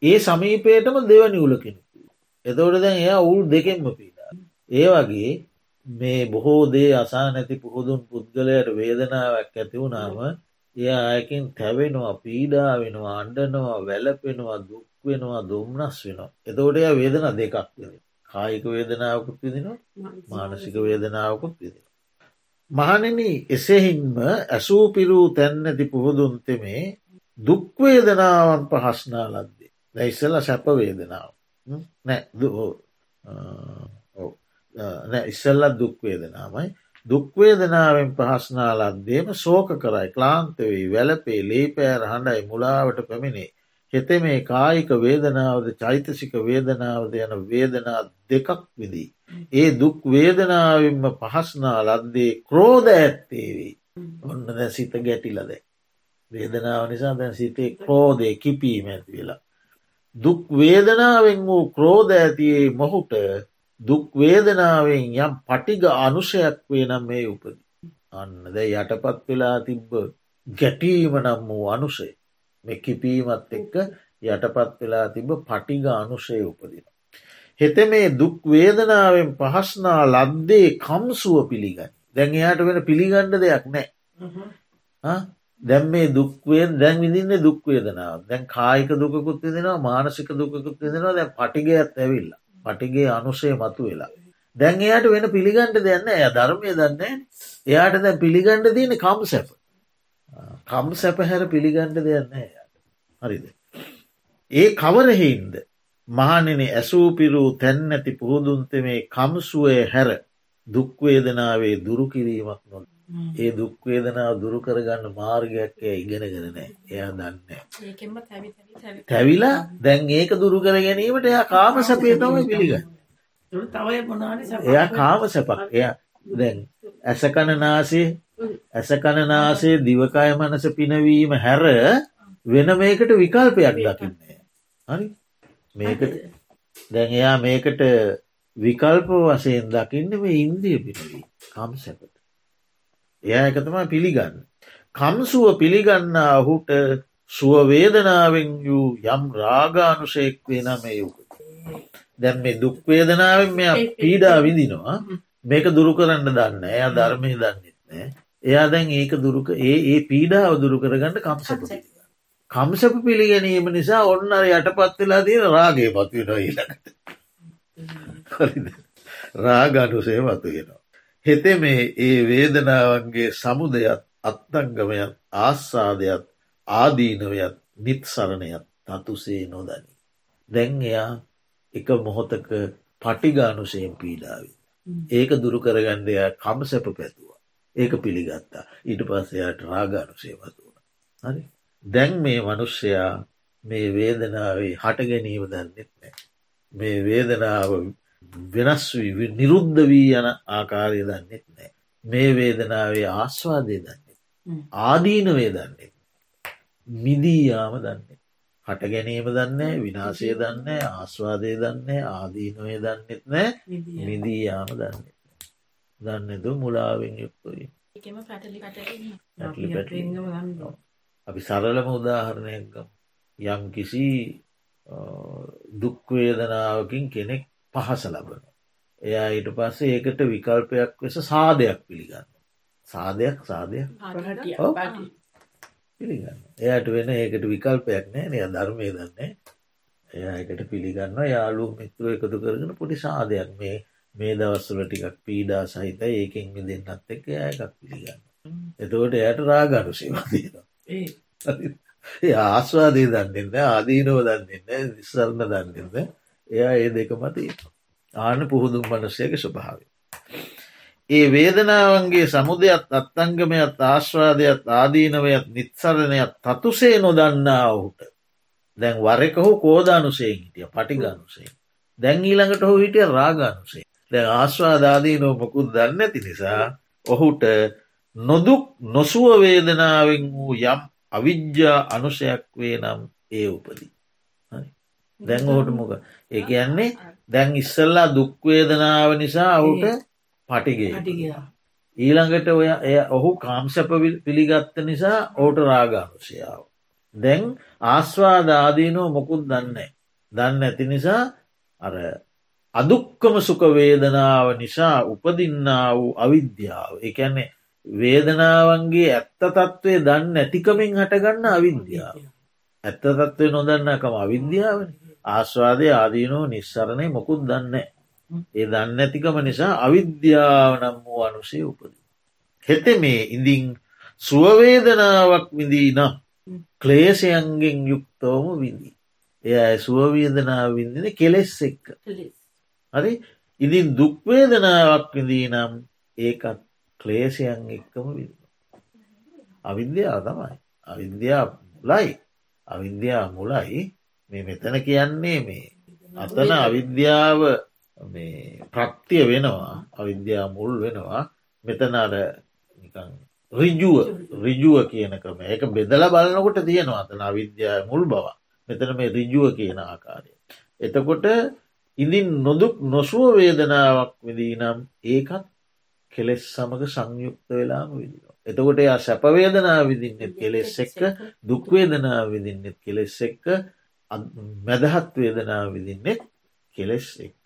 ඒ සමීපයටම දෙවනි උලකින්. එතවට දැන් එයා උල් දෙකෙන්ම පීඩා. ඒ වගේ මේ බොහෝ දේ අසා නැති පුහුදුන් පුද්ගලයට වේදනාවක් ඇති වුණාම එය අයකින් තැවෙනවා පීඩා වෙනවා අන්ඩනවා වැලපෙනවා දුක්වෙනවා දුම්නස් වෙනවා. එතෝට එය වේදන දෙකක් වෙන. කායික වේදනාවකුත් විදිනවා මානසික වේදනාවකුත් විදින. මහනෙන එසෙහින්ම ඇසූ පිරූ තැන්නැති පුහුදුන්තෙමේ දුක්වේදනාවන් පහස්නා ලද්දේ. දැයිස්සල සැපවේදනාව නෑ ඉස්සල්ලත් දුක්වේදනාමයි දුක්වේදනාවෙන් පහස්නා ලද්දේම සෝක කරයි ක්ලාන්තවෙයි වැලපේ ලේපෑර හඬයි මුලාවට පැමිණේ හෙතෙ මේ කායික වේදනාවද චෛතසික වේදනාවද යන වේදනා දෙකක් විදී. ඒ දුක් වේදනාවෙන්ම පහස්නා ලද්දේ ක්‍රෝධ ඇත්තේවෙයි. ඔන්න දැ සිත ගැටිලද. වේදනාව නිසා දැන් සිතේ ක්‍රෝධය කිපීම ඇති වෙලා. දුක් වේදනාවෙන් වූ ක්‍රෝධ ඇතියේ මොහුට දුක් වේදනාවෙන් යම් පටිග අනුෂයක් වේ නම් මේ උපද. අන්න ද යටපත් වෙලා තිබ්බ ගැටීම නම් වූ අනුසේ. මෙ කිපීමත් එක්ක යටපත් වෙලා තිබ පටිග අනුෂය උපදින. හෙත මේ දුක් වේදනාවෙන් පහස්නා ලද්දේ කම්සුව පිළිගන්න. දැන් එයාට වෙන පිළිගණ්ඩ දෙයක් නෑ. දැම් මේ දුක්වේ දැන් විදින්න දුක්වේදනාව දැන් කායික දුකකුත් දෙෙනවා මානසික දුකකුත් දෙෙනවා දැන් පටිගයත් ඇවිල්ල පටිගේ අනුසේ මතු වෙලා. දැන් එයාට වෙන පිළිගණ්ඩ දෙන්න එය ධර්මය දන්න එයාට දැන් පිළිගණ්ඩ දයන කම් සැප කම් සැපහැර පිළිගණ්ඩ දෙයන්න හරිද. ඒ කවරහෙන්ද මහනෙන ඇසූපිරූ තැන් ඇති පුහුදුන්තමේ කම්සුවය හැර දුක්වේදනාවේ දුරු කිරීමක් නො ඒ දුක්වේදනාව දුරු කරගන්න මාර්ගයක් ඉගෙනගෙනනෑ එයා දන්න තැවිලා දැන් ඒක දුරු කර ගැනීමට එයා කාම සැපේ තම පිළිගන්න. එයා කාම සැපක්. එයා දැන් ඇසකණ නාසේ ඇසකණනාසේ දිවකාය මනස පිනවීම හැර වෙන මේකට විකල්පයක් දකින්නේ. හරි මේකට දැන් එයා මේකට විකල්ප වසයෙන් දකින්න මේ ඉන්දිය පිනවී කම් සැපට. එයා එකතම පිළිගන්න. කම්සුව පිළිගන්න ඔහුට සුවවේදනාවෙන් වූ යම් රාගානුෂයෙක් වෙන මේ යුක. දැන් මේ දුක්වේදනාවෙන් මෙ පීඩා විදිනවා මේක දුරු කරන්න දන්න එයා ධර්මය දන්නෙත් නෑ එයා දැන් ඒක දුරුක ඒ ඒ පීඩාව දුරු කරගන්න කම්සප කම්සප පිළිගැනීම නිසා ඔන්න යටපත් වෙලා තියෙන රාගේ පත්වෙන ඊලකට රාගනුසේ මතුවෙනවා. හෙතෙ මේ ඒ වේදනාවන්ගේ සමුදයත් අත්තංගමයත් ආස්සාදයත් ආදීනවයත් නිත්සරණයත් තතුසේ නොදනි. දැන් එයා එක මොහොතක පටිගානුසයෙන් පීඩාවි. ඒක දුරු කරගණ්ඩයා කම්සැප පැතුව. ඒක පිළිගත්තා ඊට පස්සයාට රාගානුසේ වතුවන. හරි දැන් මේ මනුෂ්‍යයා මේ වේදනාවේ හට ගැනීම දන්නෙත් නෑ. මේ වේදනාව වෙනස් වී නිරුද්ධ වී යන ආකාරය දන්නෙත් නෑ. මේ වේදනාවේ ආස්වාදය දන්නෙත්. ආදීනවේ දන්නෙත්. මිදීයාම දන්නේ. හට ගැනීම දන්නේ විනාශය දන්නේ ආස්වාදය දන්නේ ආදීනවේ දන්නෙත් නෑ මිදීයාම දන්නේ. දන්නතු මුලාවෙන් යුක්තයි අපි සරලම උදාහරණයක්ගම් යම් කිසි දුක්වේදනාවකින් කෙනෙක් පහස ලබන. එයා ඊට පස්සේ ඒකට විකල්පයක් වෙස සාධයක් පිළිගන්න. සාධයක් සාධයක් පිළිගන්න. එයට වෙන ඒකට විකල්පයක් නෑ නය ධර්මය දන්නේ එයා එකට පිළිගන්න යාලු මිත්‍ර එකතු කරගෙන පොඩි සාධයක් මේ මේ දවස්සල ටිකක් පීඩා සහිත ඒකෙන් දෙන්නත් එක්ක යකක් පිළිගන්න. එතකොට එයට රාගනුසේවා තියෙනවා. ආස්වාදී දන්නන්න ආදීනව දන්නන්න නිස්සරණ දන්නන්න එයා ඒ දෙක මති ආන පුහුදුම් මනසයක ස්වභාවය. ඒ වේදනාවන්ගේ සමුදයක් අත්තංගමයත් ආශ්වාදයක් ආදීනවයත් නිත්සරණයක් තතුසේ නොදන්නා ඔහුට. දැන් වරකහු කෝදානුසේ හිටිය පටිගනුසේ දැන් ඊළඟට හෝ හිටිය රාගනුසේ ආශ්වාදාදීනෝ මොකුත් දන්න ඇති නිසා ඔහුට නොදුක් නොසුව වේදනාවෙන් වූ යම් අවිද්‍යා අනුසයක් වේ නම් ඒ උපදී. දැන් ඔහුට මොක ඒ කියන්නේ දැන් ඉස්සල්ලා දුක්වේදනාව නිසා ඔහුට පටිගේ ඊළඟට ඔය එය ඔහු කාම්සැප පිළිගත්ත නිසා ඕට රාගානුෂයාව. දැන් ආස්වාදාදීනෝ මොකුත් දන්නේ. දන්න ඇති නිසා අර අදුක්කම සුකවේදනාව නිසා උපදින්නා වූ අවිද්‍යාව එකැන්නේ වේදනාවන්ගේ ඇත්ත තත්ත්වය දන්න ඇතිකමින් හටගන්න අවිද්‍යාව. ඇත්ත තත්ත්වය නොදන්නකම අවිද්‍යාව ආස්වාදය ආදීනෝ නිස්සරණය මොකුත් දන්න. ඒ දන්න ඇතිකම නිසා අවිද්‍යාව නම් වූ අනුසේ උපද. හෙත මේ ඉඳින් සුවවේදනාවක් විදී නම් ක්ලේෂයන්ගෙන් යුක්තවම විදී. එය සුවවේදනාව විදින කෙලෙස් එක්ක. හරි? ඉදින් දුක්වේදනාවක් විදී නම් ඒකත් ක්ලේෂයන් එක්කම විදින. අවිද්‍යාව තමයි. අවිද්‍යා මුලයි. අවිද්‍යා මුලයි. මේ මෙතන කියන්නේ මේ අතන අවිද්‍යාව ප්‍රක්තිය වෙනවා. අවිද්‍යා මුල් වෙනවා. මෙතන අර රිජුව රිජුව කියන ක්‍රම. එක බෙදල බලනකොට තියෙනවා. අතන අවිද්‍යා මුල් බව. මෙතන මේ රිජුව කියන ආකාරය. එතකොට ඉදින් නොදුක් නොසුව වේදනාවක් විදී නම් ඒකත් කෙලෙස් සමඟ සංයුක්ත වෙලාම විදිනවා. එතකොට එයා සැපවේදනා විදින්නෙත් කෙලෙස් එක්ක දුක්වේදනා විදින්නෙත් කෙලෙස් එක්ක මැදහත් වේදනා විදින්නෙත් කෙලෙස් එක්ක.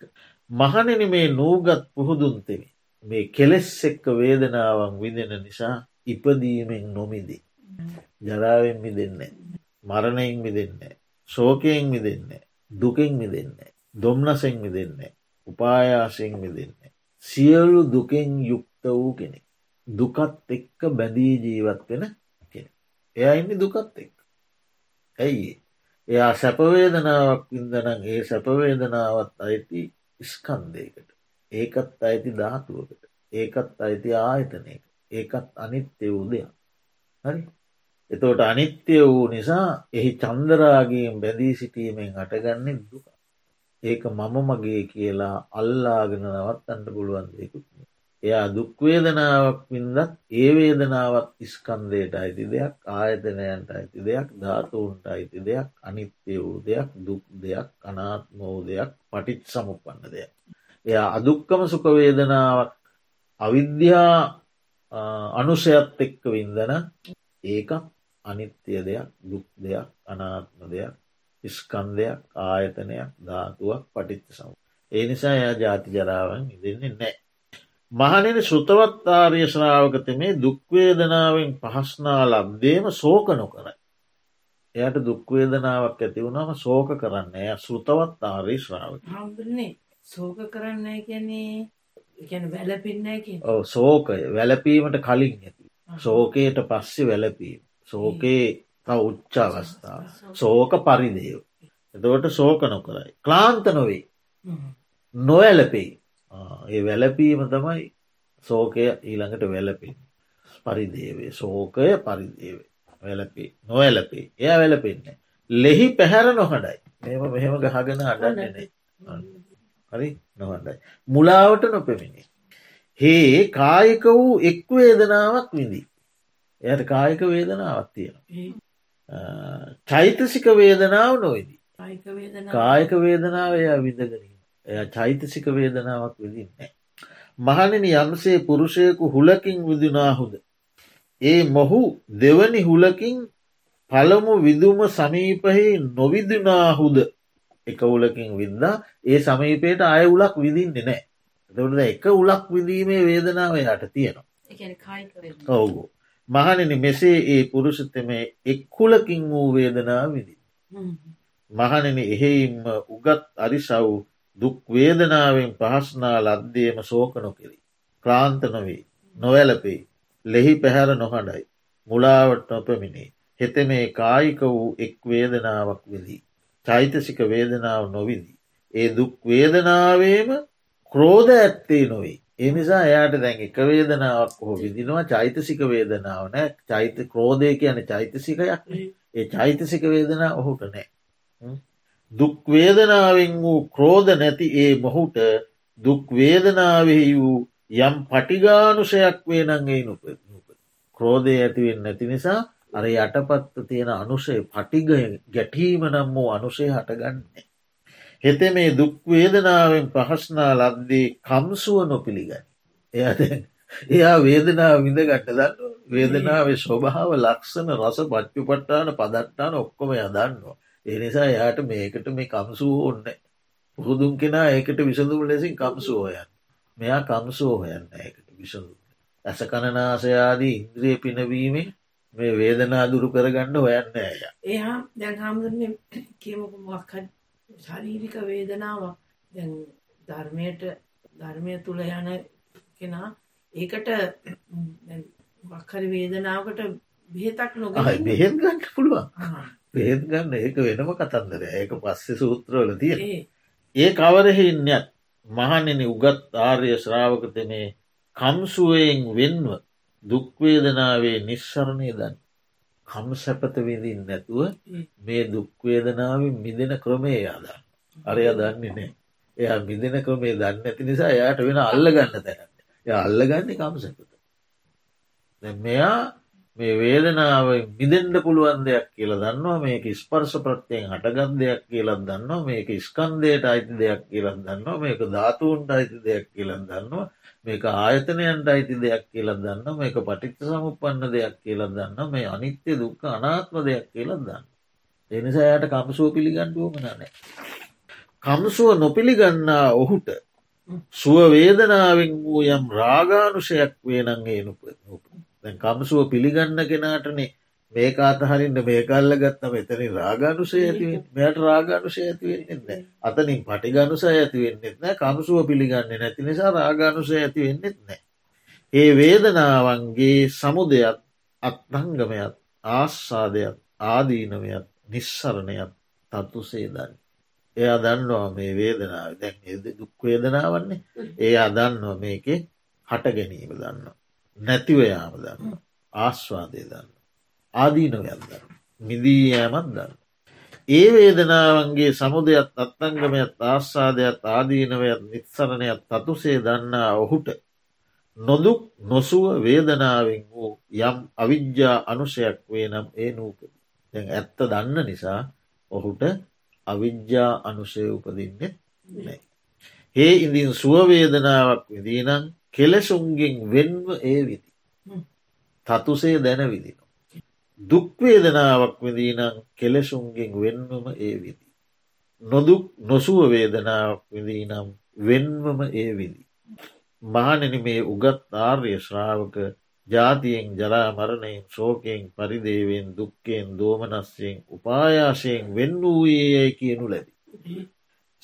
මහනෙන මේ නූගත් පුහුදුන්තෙමි මේ කෙලෙස් එක්ක වේදනාවන් විදෙන නිසා ඉපදීමෙන් නොමිදී. ජරාවෙන් මිදෙන්නේ. මරණයෙන් මිදෙන්නේ. ශෝකයෙන් මිදෙන්නේ. දුකෙන් මිදෙන්නේ. දොම්නසෙන් මිදෙන්නේ. උපායාසයෙන් මිදෙන්නේ. සියලු දුකෙන් යුක්ත වූ කෙනෙක්. දුකත් එක්ක බැඳී ජීවත් වෙන කෙන. එයා ඉන්න දුකත් එක්. ඇයි එයා සැපවේදනාවක් ඉදනම් ඒ සැපවේදනාවත් අයිති ස්කන්දයකට. ඒකත් අයිති ධාතුවකට. ඒකත් අයිති ආයතනයක. ඒකත් අනිත්‍ය වූ දෙයක්. හරි එතෝට අනිත්‍ය වූ නිසා එහි චන්දරාගයෙන් බැඳී සිටීමෙන් අටගන්නේ දුක. ඒක මම මගේ කියලා අල්ලාගෙන නවත්තන්න පුළුවන් දෙකුත්. එයා දුක්වේදනාවක් වින්දත් ඒ වේදනාවත් ඉස්කන්දයට අයිති දෙයක් ආයතනයන්ට අයිති දෙයක් ධාතුූන්ට අයිති දෙයක් අනිත්‍ය වූ දෙයක් දුක් දෙයක් අනාත්ම වූ දෙයක් පටිච් සමුපන්න දෙයක්. එයා අදුක්කම සුකවේදනාවක් අවිද්‍යා අනුසයත් එක්ක වින්දන ඒක අනිත්‍ය දෙයක් දුක් දෙයක් අනාත්ම දෙයක් ස්කන්දයක් ආයතනයක් ධාතුවක් පටිච්ච සම. ඒ නිසා එයා ජාති ජරාවන් ඉදින්නේ නෑ. මහනෙන ශෘතවත්තාරය ශ්‍රාවකතමේ දුක්වේදනාවෙන් පහස්නා ලබ්දේම සෝක නොකරයි. එයට දුක්වේදනාවක් ඇති වුණම සෝක කරන්න එය ශෘතවත් ආරී ශ්‍රාවක සෝක කරන්න ගැන වැලපින්න ඕ සෝකය වැලපීමට කලින් ඇති. සෝකයට පස්සෙ වැලපීම. සෝකයේ උච්ච අවස්ථා. සෝක පරිදේව. එතවට සෝක නොකරයි. ක්ලාන්ත නොවේ. නොවැලපෙයි. ඒ වැලපීම තමයි සෝකය ඊළඟට වැලපෙන්. පරිදේවේ සෝකය පරිදේවේ. වැලපේ නොවැලපේ එය වැලපෙන්නේ. ලෙහි පැහැර නොහඩයි මෙම මෙහෙම ගහගෙන අඩන්නනේ. හරි නොහඩයි. මුලාවට නොපෙමිණි. හේ කායක වූ එක් වේදනාවක් විඳී. එයට කායක වේදනාවක් තියෙන. චෛතසික වේදනාව නොවදී. කායක වේදනාව එය විඳගනීම. එය චෛතසික වේදනාවක් විදින්නේ. මහණෙන යම්සේ පුරුෂයකු හුලකින් විදිනාහුද. ඒ මොහු දෙවනි හුලකින් පළමු විදුම සමීපහි නොවිදිනාහුද එක උලකින් විද්දා ඒ සමීපයට අය උලක් විදින්නේ නෑ. එතට එක උලක් විදීමේ වේදනාව යට තියෙනවා. ඔවු. මහණෙන මෙසේ ඒ පුරුෂතම එක්කුලකින් වූ වේදනා විදි. මහණෙන එහෙයිම්ම උගත් අරිසව් දුක් වේදනාවෙන් පහස්නා ලද්දේම සෝක නොකෙරි. ක්‍රාන්ත නොවේ නොවැලපෙයි ලෙහි පැහැර නොහඩයි. මුලාවට නොපමිණේ හෙත මේ කායික වූ එක් වේදනාවක් විදී. චෛතසික වේදනාව නොවිදී. ඒ දුක් වේදනාවේම ක්‍රෝධ ඇත්තේ නොවේ. එනිසා එයාට දැන් එක වේදනාවක් හෝ විදිනවා චෛතසික වේදනාව නෑ චෛත ක්‍රෝධය කියන චෛතසිකයක් ඒ චෛතසික වේදනා ඔහුට නෑ. දුක්වේදනාවෙන් වූ ක්‍රෝධ නැති ඒ මොහුට දුක්වේදනාවෙහි වූ යම් පටිගානුෂයක් වේනන්ගේ නුප ක්‍රෝධය ඇතිවෙන් නැති නිසා අර යටපත්ත තියෙන අනුෂය පටිග ගැටීම නම් වූ අනුෂය හටගන්නේ. හෙත මේ දුක්වේදනාවෙන් පහස්නා ලද්දේ කම්සුව නොපිළිගන්න. එයාද එයා වේදනාව විඳ ගට දන්න වේදනාවේ ස්වභාව ලක්ෂණ රස පච්චුපට්ටාන පදට්ටාන ඔක්කොම යදන්නවා. එනිසා යාට මේකට මේ කම්සුව ඔන්න පුහුදුන් කෙනා ඒකට විසඳුම් ලෙසින් කම්සුව හොයන් මෙයා කම්සුව හොයන්න ඒකට විසඳුම්. ඇස කණනාසයාදී ඉන්ද්‍රිය පිනවීමේ මේ වේදනා දුරු කරගන්න හොයන්න ඇය එහා දැන් හාමුදුරන්නේ කියමකු මොක්හ ශරීරික වේදනාවක්. දැන් ධර්මයට ධර්මය තුළ යන කෙනා ඒකට වක්හරි වේදනාවකට බෙහෙතක් නොග බෙහෙත් ගන්න පුළුවන්. බෙහෙත් ගන්න ඒක වෙනම කතන්දර ඒක පස්සෙ සූත්‍රවල තිය ඒ. කවරහෙන්නත් මහනෙන උගත් ආර්ය ශ්‍රාවකත මේ කම්සුවයෙන් වෙන්ව දුක්වේදනාවේ නිශ්සරණය දන්න කම් සැපත විඳින් නැතුව මේ දුක්වේදනාවෙන් මිදෙන ක්‍රමේ අදා අරය දන්නේ නෑ එයා මිදෙන ක්‍රමේ දන්න ඇති නිසා එයාට වෙන අල්ල ගන්න තැන එය අල්ලගන්නේ කම් සැපත. මෙයා මේ වේදනාව මිදෙන්ඩ පුළුවන් දෙයක් කියලා දන්නවා මේක ස්පර්ශ ප්‍රත්‍යයෙන් හටගත් දෙයක් කියලත් දන්නවා මේක ස්කන්දයට අයිති දෙයක් කියලත් දන්නවා මේක ධාතුූන්ට අයිති දෙයක් කියලත් දන්නවා මේක ආයතනයන්ට අයිති දෙයක් කියලත් දන්න මේක පටික්ත සමුපන්න දෙයක් කියලත් දන්න මේ අනිත්‍ය දුක්ක අනාත්ම දෙයක් කියලත් දන්න. එනිසායට කම්සුව පිළිගණ්ඩුවම නෑ. කම්සුව නොපිළිගන්නා ඔහුට සුව වේදනාවෙන් වූ යම් රාගානුෂයක් වේනන්ගේ නුප දැන් කම්සුව පිළිගන්න කෙනාටනේ මේක අතහරින්ට මේකල්ල ගත්ත මෙතනින් රාගනුසය ඇතිවෙන් මෙයට රාගනුසය ඇතිවෙන්නෙත්න අතනින් පටිගනුසය ඇතිවෙන්නෙත් නෑ කම්සුව පිළිගන්න නැති නිසා රාගනුසය ඇති වෙන්නෙත් නෑ. ඒ වේදනාවන්ගේ සමුදයත් අත්හංගමයත් ආශ්සාදයක් ආදීනවයත් නිස්සරණයත් තත්තුසේදන්න. එයා දන්නවා මේ වේදනාව. දැන් දුක් වේදනාවන්නේ. ඒ අදන්නවා මේකේ හට ගැනීම දන්න. නැතිවයාම දන්න ආශ්වාදය දන්න. ආදීනවයක් දන්න. මිදී යෑමත් දන්න. ඒ වේදනාවන්ගේ සමුදයත් අත්තංගමයත් ආශ්වාදයක් ආදීනවයත් නිත්සරණයක් තතුසේ දන්නා ඔහුට නොදුක් නොසුව වේදනාවෙන් වූ යම් අවිද්‍යා අනුෂයක් වේ නම් ඒ නූප දැන් ඇත්ත දන්න නිසා ඔහුට අවිද්‍යා අනුෂය උපදින්නේ නෑ. ඒ ඉඳින් සුවවේදනාවක් විදිීනම් කෙලෙසුන්ගෙන් වෙන්ව ඒ විදි. තතුසේ දැන විදින. දුක්වේදනාවක් විදිීනම් කෙලෙසුන්ගෙන් වෙන්වම ඒ විදි. නොදුක් නොසුව වේදනාවක් විදිීනම් වෙන්වම ඒ විදි. මහනෙන මේ උගත් ආර්ය ශ්‍රාවක ජාතියෙන් ජලාමරණයෙන් ශෝකයෙන් පරිදේවෙන් දුක්කයෙන් දෝමනස්යෙන් උපායාශයෙන් වෙන්න වූයේ කියනු ලැබි.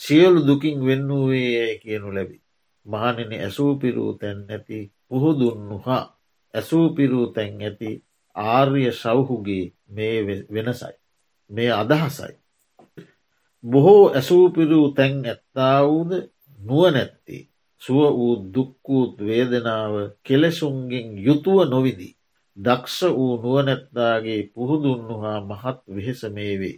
සියලු දුකින් වෙන්න වූයේ කියනු ලැබි. මහනෙන ඇසූපිරූ තැන් නැති පුහුදුන්නු හා ඇසූපිරූ තැන් ඇති ආර්ය සවහුගේ මේ වෙනසයි. මේ අදහසයි. බොහෝ ඇසූපිරූ තැන් ඇත්තාවූද නුව නැත්තේ. සුව වූ දුක්කූත් වේදනාව කෙලෙසුන්ගෙන් යුතුව නොවිදී. දක්ෂ වූ නුවනැත්තාගේ පුහුදුන්නු හා මහත් වෙහෙස මේ වේ.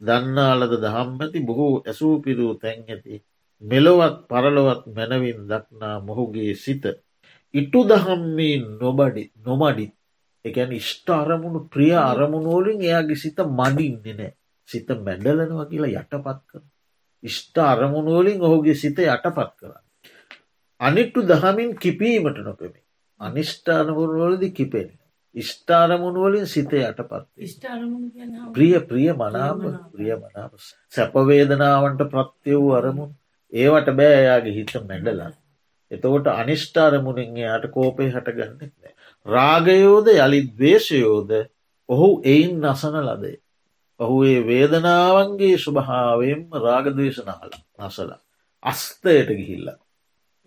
දන්නාලද දහම්මැති බොහෝ ඇසූපිරූ තැන් ඇති මෙලොවත් පරලොවත් මැනවින් දක්නා මොහුගේ සිත. ඉටු දහම්මී නොබඩි නොමඩි එකැන ඉෂ්ට අරමුණු ප්‍රිය අරමුණෝලින් එයාගේ සිත මඩින්නේ නෑ සිත මැඩලනවා කියලා යටපත් කර. ඉෂ්ට අරමුණෝලින් ඔහුගේ සිත යටපත් කර. අනිට්ටු දහමින් කිපීමට නොපෙමි. අනිෂ්ඨානමුණවලදි කිපෙන. ඉෂ්ඨාරමුණුවලින් සිත යටපත් ප්‍රිය ප්‍රිය මනාප ප්‍රිය මනාප සැපවේදනාවන්ට ප්‍රත්‍ය වූ අරමුණ ඒවට බෑයාගේ හිත මැඩලන්න. එතකොට අනිෂ්ඨාරමුණින් යායට කෝපය හටගන්නෙත් නෑ. රාගයෝද යළි දවේශයෝද ඔහු එයින් නසන ලදේ. ඔහු ඒ වේදනාවන්ගේ ස්වභාවයෙන්ම රාගදවේශනාල නසල. අස්තයට ගිහිල්ල.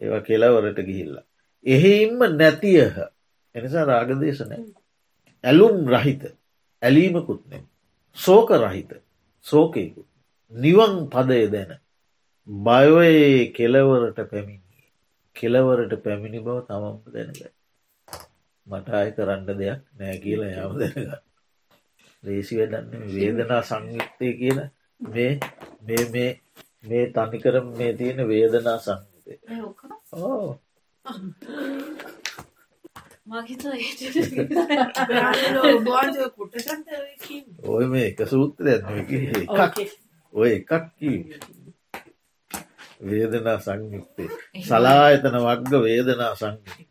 ඒව කෙලවරට ගිහිල්ල. එහෙයින්ම නැතියහ එනිසා රාගදේශනය. ඇලුම් රහිත ඇලීමකුත්නෙම. සෝක රහිත සෝකයකු. නිවන් පදය දැන. බයෝයේ කෙලවරට පැමිණිය. කෙලවරට පැමිණි බව තමම දැනග. මට අය කරන්න දෙයක් නෑ කියලා යම දැනග. ලේසි වැඩන්න වේදනා සංයුක්තය කියන මේ මේ මේ මේ තනිකර මේ තියෙන වේදනා සංයුතය ඕ. ඔය මේ එක සූත්‍ර එකක් ඔය එකක් වේදනා සංයුක්තේ සලායතන වක්ග වේදනා සංයුක්තේ.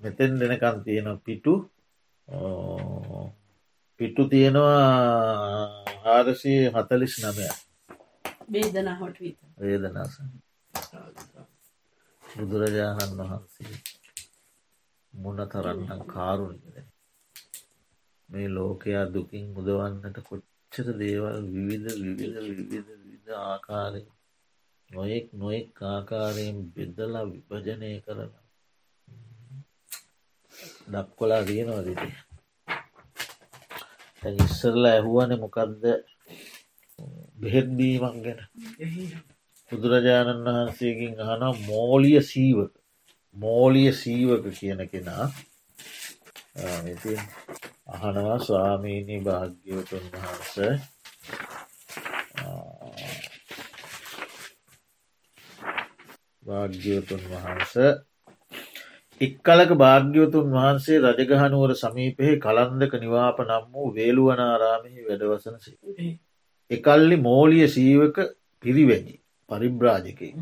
මෙතෙන් දෙනකම් තියෙන පිටු පිටු තියෙනවා හාරසී හතලිස් නමය වේදනා හොට වේදනා බුදුරජාණන් වහන්සේ මොන තරන්නම් කාරුණද මේ ලෝකයා දුකින් මුදවන්නට කොච්චර දේවල් විවිධ විවිධ විවිධ විධ ආකාරය නොයෙක් නොයෙක් ආකාරයෙන් බෙද්දලා විභජනය කරන දක්කොලා තියෙනවා දිටි ඉස්සරලා ඇහුවන මොකක්ද බෙහෙත්බීමක් ගැන. බුදුරජාණන් වහන්සේකින් අහන මෝලිය සීවක. මෝලිය සීවක කියන කෙනා ඉතින් අහනවා ස්වාමීණී භාග්‍යවතුන් වහන්ස භාග්‍යවතුන් වහන්ස එක්කලක භාග්‍යවතුන් වහන්සේ රජගහනුවර සමීපෙහි කළන්දක නිවාප නම් වූ වේළුවනාරාමෙහි වැඩවසන සේ. එකල්ලි මෝලිය සීවක පිරිවැජි පරිබ්‍රාජකයි.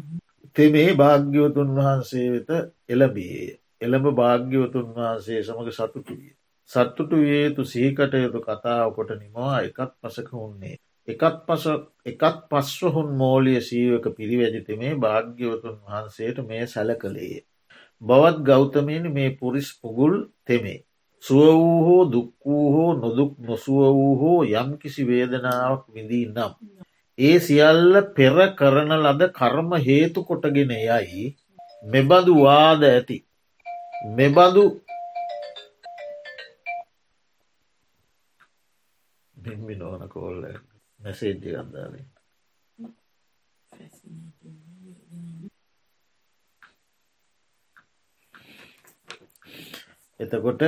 තෙමේ භාග්‍යවතුන් වහන්සේ වෙත එළබේ එළඹ භාග්‍යවතුන් වහන්සේ සමඟ සතුටු විය. සත්තුටු වේතු සීකටයුතු කතාව කොට නිමවා එකත් පසක උන්නේ. එකත් පස එකත් පස්වහුන් මෝලිය සීවක පිරිවැජිතමේ භාග්‍යවතුන් වහන්සේට මේ සැල කළේය. බවත් ගෞතමයනි මේ පුරිස් පුගුල් තෙමේ. සුව වූ හෝ දුක්වූ හෝ නොදුක් නොසුව වූ හෝ යම් කිසි වේදනාවක් විඳී නම්. ඒ සියල්ල පෙර කරන ලද කර්ම හේතු කොටගෙන යයි මෙබඳු වාද ඇති. මෙබඳු බිම්බි නොවන කෝල්ල මැසේජ්ජි ගන්දාලින් එතකොට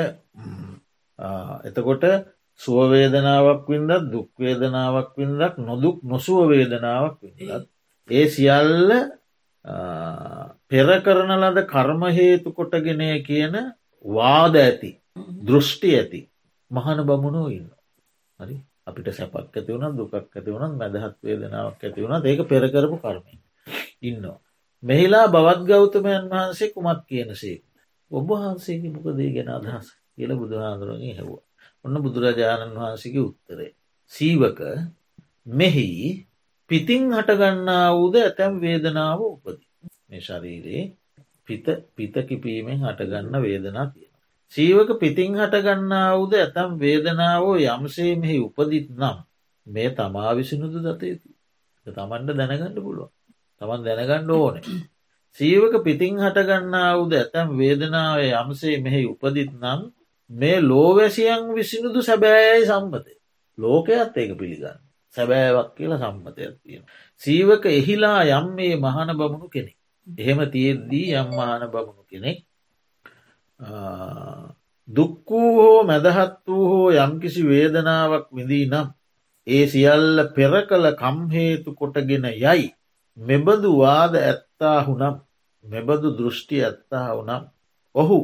එතකොට සුවවේදනාවක් වින්දත් දුක්වේදනාවක් වින්දක් නොදුක් නොසුව වේදනාවක් විඳත් ඒ සියල්ල පෙර කරන ලද කර්මහේතු කොටගෙනය කියන වාද ඇති දෘෂ්ටි ඇති මහන බමුණෝ ඉන්න හරි අපිට සැපක් ඇති වුණත් දුකක් ඇති වුණත් මැදහත් වේදනාවක් ඇති වුණ ඒක පෙරකරපු කර්මය ඉන්නවා. මෙහිලා බවත් ගෞතමයන් වහන්සේ කුමක් කියනසේ. ඔබ වහන්සේගේ මොකදේ ගැන අදහස් කියල බුදුහාන්දුරගේ හැව්වා. ඔන්න බුදුරජාණන් වහන්සේගේ උත්තරේ. සීවක මෙහි පිතිං හටගන්නා වූද ඇතැම් වේදනාව උපදී. මේ ශරීරයේ පිත පිතකිපීමෙන් හටගන්න වේදනා තියෙන. සීවක පිතිං හටගන්නා වූද ඇතම් වේදනාවෝ යම්සේ මෙහි උපදිත් නම් මේ තමා විසිනුදු දතයුතු තමන්ට දැනගණඩ පුළුව තමන් දැනගණ්ඩ ඕන. සීවක පිතිං හටගන්නා වූද ඇතැම් වේදනාව යම්සේ මෙහි උපදිත් නම් මේ ලෝවැසියන් විසිනුදු සැබෑයයි සම්පතය ලෝකයත් ඒක පිළිගන්න. සැබෑවක් කියලා සම්මතයක් තියෙන. සීවක එහිලා යම් මේ මහන බමුණු කෙනෙක්. එහෙම තියෙද්දී යම් මහන බමුණු කෙනෙක් දුක්කූ හෝ මැදහත් වූ හෝ යම්කිසි වේදනාවක් විඳී නම් ඒ සියල්ල පෙර කළ කම්හේතු කොටගෙන යයි. මෙබඳු වාද ඇත්තාහුනම් මෙබඳු දෘෂ්ටි ඇත්තාහුනම් ඔහු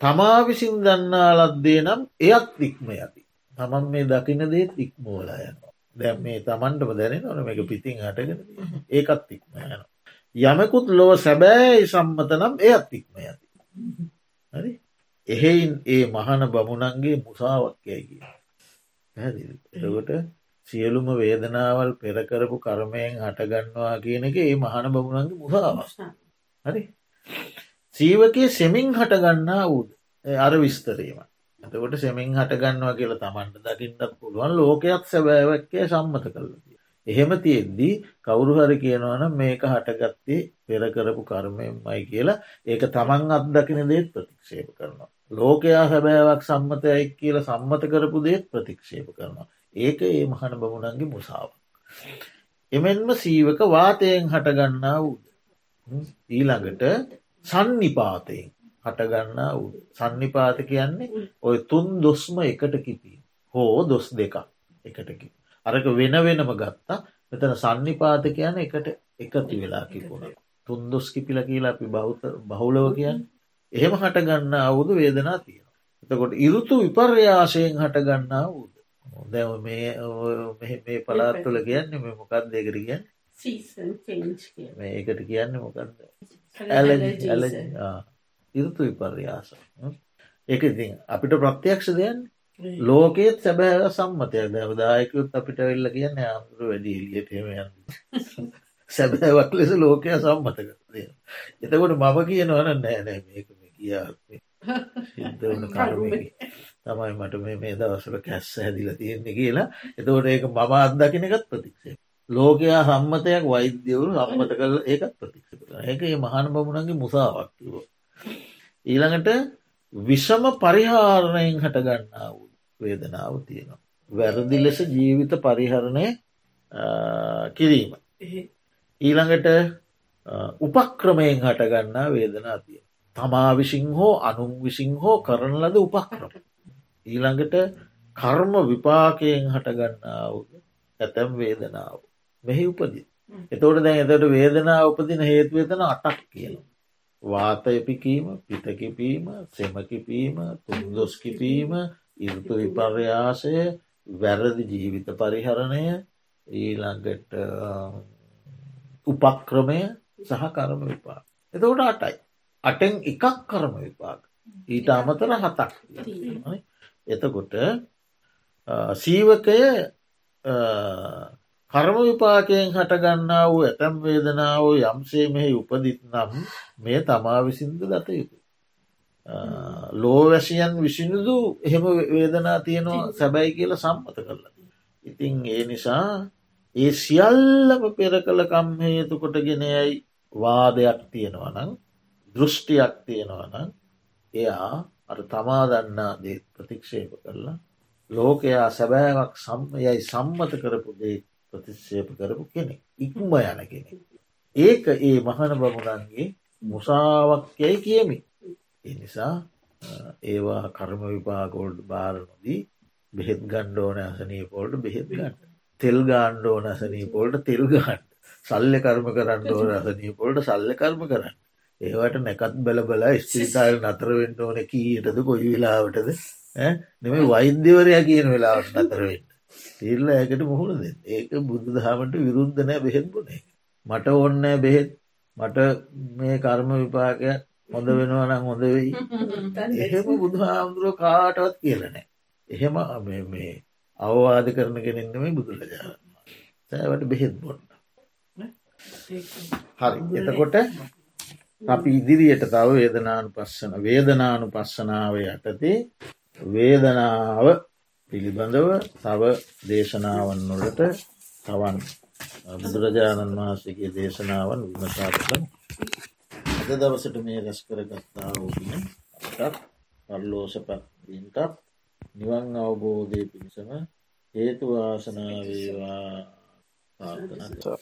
තමා විසින් දන්නා ලද්දේ නම් එයත් ඉක්ම ඇති තමන් මේ දකින දේත් ඉක්මෝලා යනවා. දැම් මේ තමන්ටම දැනෙන ඕන එක පිතින් හටගෙන ඒකත් ඉක්ම යන යමකුත් ලොව සැබෑයි සම්මත නම් එයත් ඉක්ම ඇති හරි එහෙයින් ඒ මහන බමුණන්ගේ මුසාවක්යයි කිය. එතකොට සියලුම වේදනාවල් පෙරකරපු කර්මයෙන් හටගන්නවා කියන එක ඒ මහන බමුණන්ගේ මුසාවස් හරි? සීවකයේ සෙමින් හටගන්නා වූද? අර විස්තරීම. එතකොට සෙමින් හටගන්නවා කියලා තමන්ට දකින්නත් පුළුවන් ලෝකයක් සැබෑවක්කය සම්මත කරලතිය එහෙම තියෙද්දී කවුරු හරි කියනවන මේක හටගත්තේ පෙරකරපු කර්මයමයි කියලා ඒක තමන් අත්දකින දේත් ප්‍රතික්ෂේප කරනවා. ලෝකයා හැබෑවක් සම්මතයයි කියල සම්මත කරපු දේත් ප්‍රතික්ෂේප කරනවා. ඒක ඒ මහන බමුණන්ගේ මුසාාව. එමෙන්ම සීවක වාතයෙන් හටගන්නා වූද. ඊළඟට සන්නිපාතයෙන් හටගන්නා වූ සන්නිපාත කියන්නේ ඔය තුන් දොස්ම එකට කිපී හෝ දොස් දෙකක් එකටකි. අරක වෙන වෙනම ගත්තා මෙතන සන්නිපාත කියන එකට එකතු වෙලා කිපුණ. තුන් දොස් කිපිල කියලා අපි බෞත බහුලව කියන්න එහෙම හටගන්න අවුදු වේදනා තියෙන. එතකොට ඉරුතු විපර්යාශයෙන් හටගන්නා වූද. දැව මේ පලාත්තුල කියන්න මේ මොකක් දෙකර කියන්න? මේකට කියන්න මොකක්ද ඇල ඉරුතු විපර්යාස. ඒක ඉතින් අපිට ප්‍රත්‍යක්ෂ දෙයන් ලෝකෙත් සැබෑ සම්මතයක්. දැවදායකුත් අපිට වෙල්ල කියන්න ආමුරු වැඩි එලියටම යන්න. *laughs* සැබෑවක් ලෙස ලෝකය සම්මත කරය එතකොට මම කියනවන නෑනෑ මේක කියාත්ම සිද්ධවන කරුම තමයි මට මේ මේ දවසල කැස්ස හැදිල තියෙන්නේ කියලා. එතකොට ඒක මම අත්දකින එකත් ප්‍රතික්ෂේ ලෝකයා සම්මතයක් වෛද්‍යවරු සම්මත කල ඒකත් ප්‍රතික්ෂ ඒක ඒ මහන බමුණන්ගේ මුසාවක්කිව ඊළඟට විෂම පරිහාරණයෙන් හටගන්නා වූ වේදනාව තියෙනවා. වැරදි ලෙස ජීවිත පරිහරණය කිරීම. ඊළඟට උපක්‍රමයෙන් හටගන්නා වේදනා තිය. තමා විසින් හෝ අනුම් විසින් හෝ කරන ලද උපක්‍රම. ඊළඟට කර්ම විපාකයෙන් හටගන්නාවද ඇතැම් වේදනාව. මෙහි උපදි. එතෝට දැන් එතට වේදනා උපදින හේතුවතන අටක් කියනවා. වාතයපිකීම පිතකිපීම සෙමකිපීම තුන්දොස්කිපීම ඉරුතු විපර්යාසය වැරදි ජීවිත පරිහරණය ඊළඟට උපක්‍රමය සහ කරම විපාක්. එතකොට අටයි. අටෙන් එකක් කරම විපාක්. ඊට අමතර හතක් එතකොට සීවකය කර්ම විපාකයෙන් හටගන්නා වූ ඇතැම් වේදනාව යම්සේ මෙහි උපදිත් නම් මේ තමා විසින්ද දත යුතු. ලෝවැසියන් විසිනුදු එහෙම වේදනා තියෙනවා සැබැයි කියල සම්මත කරලා. ඉතින් ඒ නිසා ඒ සියල්ලම පෙර කළ කම් හේතු කොටගෙනයයි වාදයක් තියෙනවනං දෘෂ්ටියක් තියෙනවනං එයා අර තමා දන්නා දේ ප්‍රතික්ෂේප කරලා ලෝකයා සැබෑවක් සම්යයි සම්මත කරපු දේ ප්‍රතිශ්ෂේප කරපු කෙනෙ ඉක්ම යන කෙනෙ. ඒක ඒ මහන බමුණන්ගේ මුසාවක් යැයි කියමි. එනිසා ඒවා කර්ම විපාගෝල්ඩ් බාරනොදී බෙහෙත් ගණ්ඩෝන අසනී පොල්ට බෙහෙත් ගන්න. තෙල් ගාණ්ඩෝන අසනී පොල්ට තෙල් ගන්න. සල්ල කර්ම කරන්න ඕන අසනී පොල්ට සල්ල කර්ම කරන්න. ඒවට නැකත් බල බල ස්ත්‍රීතාය නතරවෙන්න ඕන කීයටද කොයි වෙලාවටද? නෙම වෛද්‍යවරයා කියන වෙලාවට නතරවෙන්න. තිරල ඇකට මුහුණ දෙ ඒක බුදු දහමට විරුද්ධනෑ බෙහෙත් බුණේ. මට ඔන්නෑ බෙහෙත්. මට මේ කර්ම විපාකයක් හොඳ වෙනවා නම් හොඳ වෙයි. එහෙම බුදු හාමුදුරුව කාටවත් කියලනෑ එහෙම මේ අවවාද කරන කෙනෙන්නමයි බුදුරජාණන් සෑවට බෙහෙත් බොන්න. හරි. එතකොට අපි ඉදිරියට තව වේදනානු පස්සන වේදනානු පස්සනාව යටතේ වේදනාව පිළිබඳව තව දේශනාවන් නොලට තවන් බුදුරජාණන් වහන්සේගේ දේශනාවන් විමසා කළම අද දවසට මේ රැස් කරගත්තා වූගෙන අටත් පල්ලෝසපත්ීන්ටත් නිවන් අවබෝධය පිණිසම හේතුවාසනාවේවා පාර්ථන